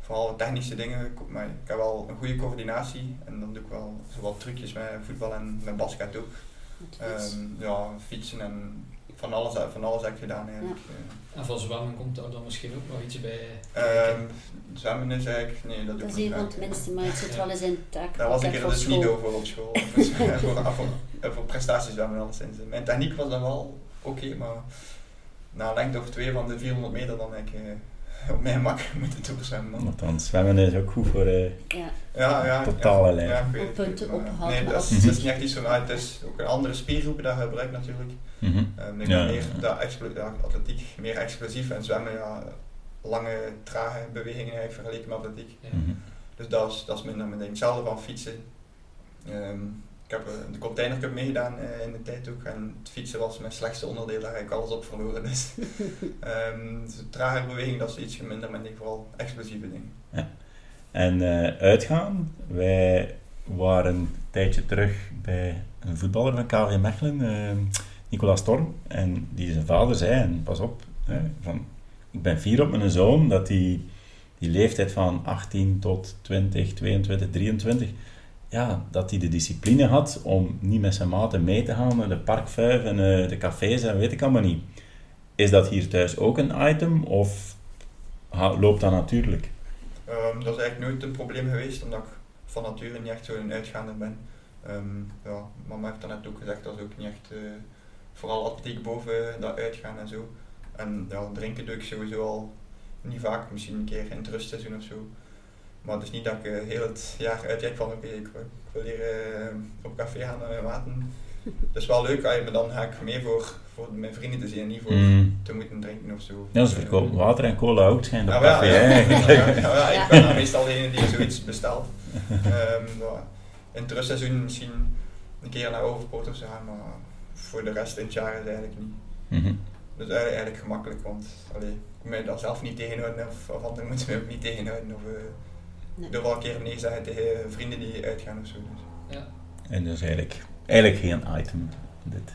vooral technische dingen. Ik- Maar ik heb wel een goede coördinatie en dan doe ik wel zowel trucjes met voetbal en met basket ook. Ehm, ja, fietsen en van alles, van alles heb ik gedaan eigenlijk. eh. En van zwemmen komt daar dan misschien ook nog iets bij. Ehm, zwemmen is eigenlijk, nee, dat doe Dat ik is niet van graag. het minste, maar het zit wel eens in taak. Daar was ik van er dus niet school. over op school. Dus, eh, voor, voor, voor prestaties zwemmen alleszins. Mijn techniek was dan wel oké, maar na een lengte of twee van de 400 meter dan heb ik eh, op mijn mak moeten doorzwemmen. man. Want dan zwemmen is ook goed voor eh, Ja, Ja, ja. Totale ja, lijn. Ja, Op het, punten opgehaald, Nee, dat is, af- dat is niet echt iets mij. Het is ook een andere spiergroepen dat je gebruikt natuurlijk. mhm. Ehm, ik Ja, ben meer ja. dat atletiek meer explosief en zwemmen ja, lange, trage bewegingen eigenlijk vergeleken met atletiek. Ja. Mhm. Dus dat is, dat is minder mijn ding. Hetzelfde van fietsen. Ehm, heb eh, de Container Cup meegedaan eh, in de tijd ook. En het fietsen was mijn slechtste onderdeel, daar heb ik alles op verloren. Dus, Ehm dus trage beweging, dat is iets minder mijn ding. Vooral explosieve dingen. En eh, uitgaan, wij waren een tijdje terug bij een voetballer van KV Mechelen, eh, Nicolas Storm. En die zijn vader zei, en pas op, hè, van, ik ben fier op mijn zoon, dat die, die leeftijd van 18 tot 20, 22, 23, ja, dat hij de discipline had om niet met zijn maten mee te gaan naar de parkvuif en eh, de cafés en weet ik allemaal niet. Is dat hier thuis ook een item of loopt dat natuurlijk? Ehm, dat is eigenlijk nooit een probleem geweest, omdat ik van nature niet echt zo'n uitgaander ben. Ehm, ja, mama heeft daarnet ook gezegd dat ze ook niet echt, eh, vooral atletiek boven dat uitgaan en zo. En ja, drinken doe ik sowieso al niet vaak, misschien een keer in het rustseizoen of zo. Maar het is niet dat ik eh, heel het jaar uitkijk van oké, ik, wil- ik wil hier eh, op café gaan met mijn maten. Dat is wel leuk, ah, maar dan ga ik meer voor, voor mijn vrienden te zien en niet voor Mm. te moeten drinken of zo. Ja, ze verkopen water en cola ook, schijnt op Ja, maar café. ja, ja, ja, ja, ja, Ja. ik ben dan meestal degene die zoiets bestelt. Ehm, ja, in het rustseizoen misschien een keer naar Overpoort of zo, gaan, maar voor de rest in het jaar is eigenlijk niet. Mhm. Dat is eigenlijk, eigenlijk gemakkelijk, want allee, ik moet mij daar zelf niet tegenhouden of, of anderen moeten mij ook niet tegenhouden. Of, eh, Nee. ik durf wel een keer nee zeggen tegen vrienden die uitgaan of zo. Dus. Ja. En dus eigenlijk, eigenlijk geen item. Dit.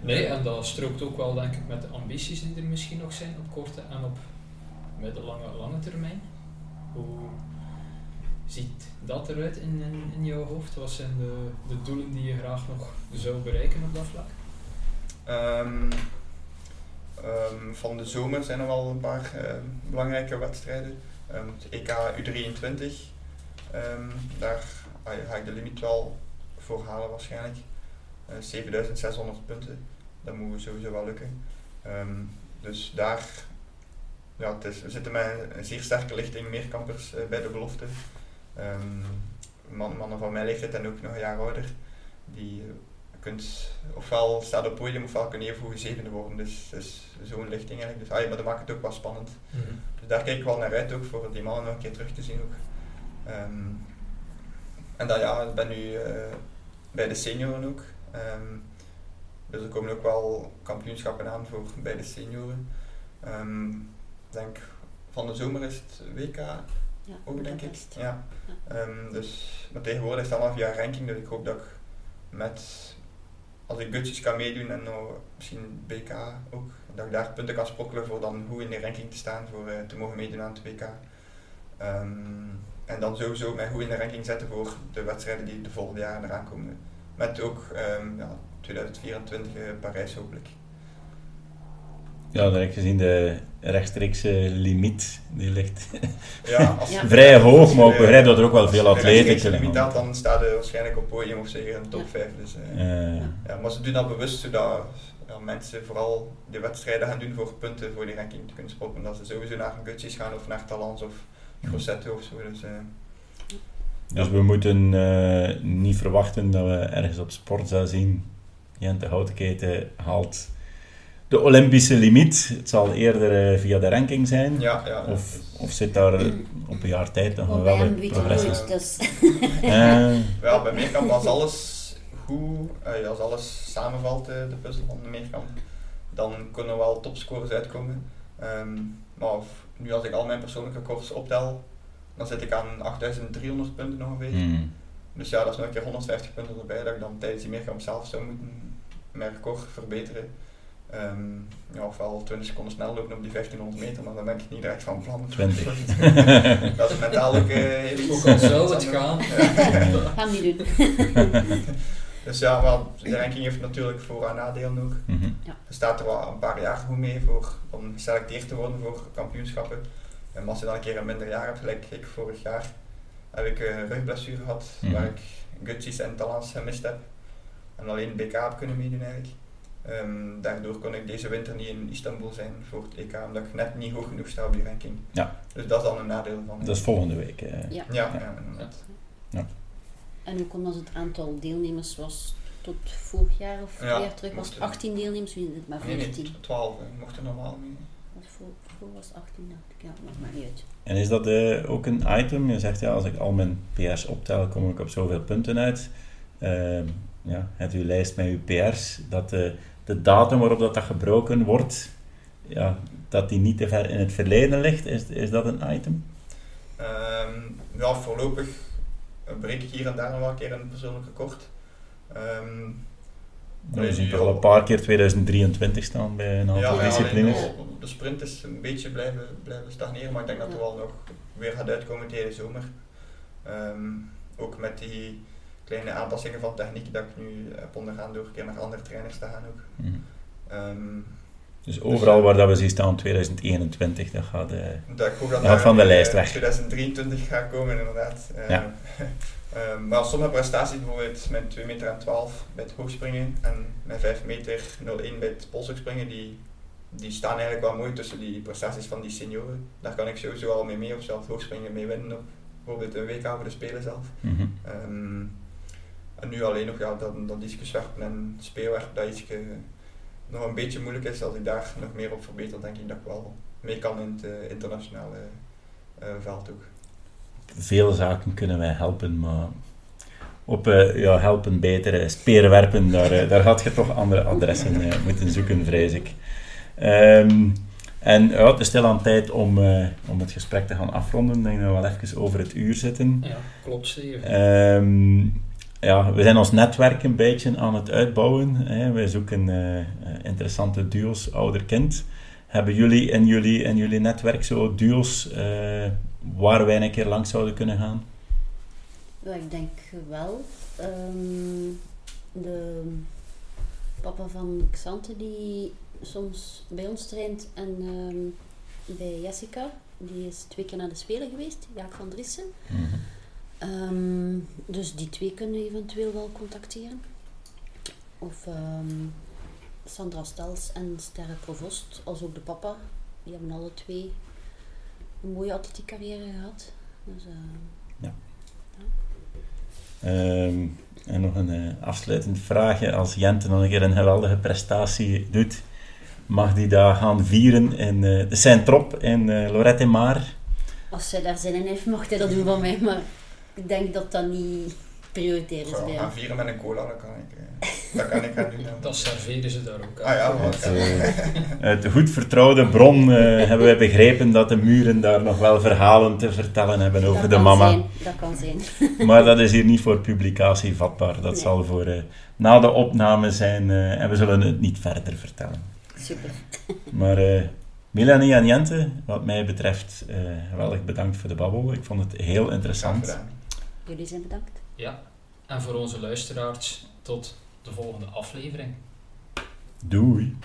Nee, en dat strookt ook wel denk ik met de ambities die er misschien nog zijn op korte en op middellange lange termijn. Hoe ziet dat eruit in, in, in jouw hoofd? Wat zijn de, de doelen die je graag nog zou bereiken op dat vlak? Ehm, ehm, van de zomer zijn er wel een paar ehm, belangrijke wedstrijden. Ehm, het EK U23, ehm, daar ga ik de limiet wel voor halen waarschijnlijk. Eh, 7600 punten, dat moet sowieso wel lukken. Ehm, dus daar, ja, het is, we zitten met een zeer sterke lichting meerkampers eh, bij de belofte. Man- mannen van mijn leeftijd en ook nog een jaar ouder, die eh, kunt ofwel staat op het podium ofwel kun je even goed zevende worden. Dus, dus zo'n lichting eigenlijk. Dus, ah, ja, maar dat maakt het ook wel spannend. Dus daar kijk ik wel naar uit ook voor die mannen nog een keer terug te zien ook. Ehm, en dan ja, ik ben nu eh, bij de senioren ook. Ehm, dus er komen ook wel kampioenschappen aan voor bij de senioren. Ehm, Ik denk van de zomer is het WK Ja, ook denk ik. Ja. Ja. Ehm, dus, maar tegenwoordig is het allemaal via ranking, dus ik hoop dat ik met, als ik gutjes kan meedoen en nou misschien BK ook, dat ik daar punten kan sprokkelen voor dan goed in de ranking te staan, voor eh, te mogen meedoen aan het WK. Ehm, en dan sowieso mij goed in de ranking zetten voor de wedstrijden die de volgende jaren eraan komen. Met ook ehm, ja, 2024 eh, Parijs hopelijk. Ja, direct gezien de rechtstreekse limiet, die ligt Ja, als Ja. vrij hoog, maar ik begrijp dat er ook wel als veel je de atleten rechtstreekse kunnen. limiet haalt, dan staat er waarschijnlijk op podium of zeker in de top Ja. 5. Dus, eh, Ja, maar ze doen dat bewust zodat ja, mensen vooral de wedstrijden gaan doen voor punten voor die ranking te kunnen spotten. Dat ze sowieso naar Gutjes gaan of naar Talans of Grosseto of zo. Dus, eh, Dus we moeten eh, niet verwachten dat we ergens op sport zouden zien. Jente Houtenketen haalt de Olympische limiet. Het zal eerder eh, via de ranking zijn. Ja, ja. Of, of zit daar op een jaar tijd nog wel een progressie? dus... Eh, Wel, bij Meerkamp als alles goed, eh, als alles samenvalt, de puzzel van de Meerkamp, dan kunnen wel topscores uitkomen. Ehm, maar of- nu als ik al mijn persoonlijke records optel, dan zit ik aan 8300 punten ongeveer. hmm. Dus ja, dat is nog een keer 150 punten erbij dat ik dan tijdens die Meerkamp zelf zou moeten mijn record verbeteren. Ehm, ja, ofwel 20 seconden snel lopen op die 1500 meter, maar daar ben ik niet direct van plan. 20. dat is mentaal ook eh, heel al zou het gaan. Ja. Gaan we niet doen. Dus ja, wel, de ranking heeft natuurlijk voor- en nadelen ook. Mhm. Er staat er wel een paar jaar goed mee voor, om geselecteerd te worden voor kampioenschappen. En als je dan een keer een minder jaar hebt, gelijk ik vorig jaar, heb ik een rugblessure gehad, Mhm. waar ik Gutsies en Talans gemist heb. En alleen BK heb kunnen meedoen eigenlijk. Ehm, daardoor kon ik deze winter niet in Istanbul zijn voor het EK, omdat ik net niet hoog genoeg sta op die ranking. Ja. Dus dat is dan een nadeel van. Dat is volgende week. eh. Ja. ja, ja. En hoe komt dat het aantal deelnemers was tot vorig jaar of Ja, twee jaar terug? Was het mochten- 18 deelnemers? Nu is het maar Nee, 14. nee, 12 eh, mochten normaal mee. Voor, voor was het 18, dacht ik. Ja, maakt maar niet uit. En is dat eh, ook een item? Je zegt ja, als ik al mijn PR's optel, kom ik op zoveel punten uit. Ehm ja, het uw lijst met uw PR's, dat de, datum waarop dat, dat gebroken wordt, ja, dat die niet te ver in het verleden ligt, is, is dat een item? Ehm, ja, voorlopig breek ik hier en daar nog wel een keer een persoonlijk record. Ehm, Nou, we zien toch al een paar keer 2023 staan bij een aantal ja, disciplines. de sprint is een beetje blijven, blijven stagneren, maar ik denk dat er wel nog weer gaat uitkomen tegen de zomer. Ehm, ook met die kleine aanpassingen van techniek dat ik nu heb ondergaan door een keer naar andere trainers te gaan ook. Mhm. Ehm, Dus overal waar dat we zien staan 2021, dat gaat... eh, dat ik hoop dat van de lijst eh, weg. 2023 gaat komen inderdaad. Eh, Ja. eh, maar sommige prestaties, bijvoorbeeld mijn 2 meter en 12 bij het hoogspringen en mijn 5 meter 01 bij het polshoogspringen, die, die staan eigenlijk wel mooi tussen die prestaties van die senioren. Daar kan ik sowieso al mee mee of zelf hoogspringen mee winnen op bijvoorbeeld een WK voor de Spelen zelf. mhm. Ehm, en nu alleen nog ja, dat, dat discuswerpen en speelwerp dat iets nog een beetje moeilijk is. Als ik daar nog meer op verbeter, denk ik dat ik wel mee kan in het eh, internationale eh, veld ook. Veel zaken kunnen wij helpen, maar op eh, ja, helpen beter, eh, speren werpen, daar, daar had je toch andere adressen moeten zoeken, vrees ik. Ehm, en ja, het is stil aan tijd om, eh, om het gesprek te gaan afronden. Ik denk dat we wel even over het uur zitten. Ja, klopt Steven. Ehm, ja, we zijn ons netwerk een beetje aan het uitbouwen. Hè. Wij zoeken eh, interessante duo's ouder-kind. Hebben jullie in jullie, in jullie netwerk zo duo's eh, waar wij een keer langs zouden kunnen gaan? Ja, ik denk wel. Ehm, de papa van Xante die soms bij ons traint en ehm, bij Jessica, die is twee keer naar de Spelen geweest, Jaak van Driessen. Mhm. Ehm, dus die twee kunnen eventueel wel contacteren. Of ehm, Sandra Stels en Sterre Provost, als ook de papa. Die hebben alle twee een mooie atletiek carrière gehad. Dus, eh, Ehm, en nog een eh, afsluitend vraagje. Als Jente nog een keer een geweldige prestatie doet, mag die daar gaan vieren in eh, de Saint-Trop in Lorette Maar? als zij daar zin in heeft, mag hij dat doen van mij. Maar ik denk dat dat niet prioriteit is bij gaan vieren met een cola, dat kan ik, eh, dat kan ik gaan doen. ja. Dat serveren ze daar ook. Ah ja, eh, uit de goed vertrouwde bron eh, hebben wij begrepen dat de muren daar nog wel verhalen te vertellen hebben over dat de kan mama. Zijn, dat kan zijn. Maar dat is hier niet voor publicatie vatbaar. Dat Nee. zal voor eh, na de opname zijn eh, en we zullen het niet verder vertellen. Super. Maar eh Melanie en Jente, wat mij betreft, eh geweldig bedankt voor de babbel. Ik vond het heel interessant. Jullie zijn bedankt. Ja, en voor onze luisteraars tot de volgende aflevering. Doei!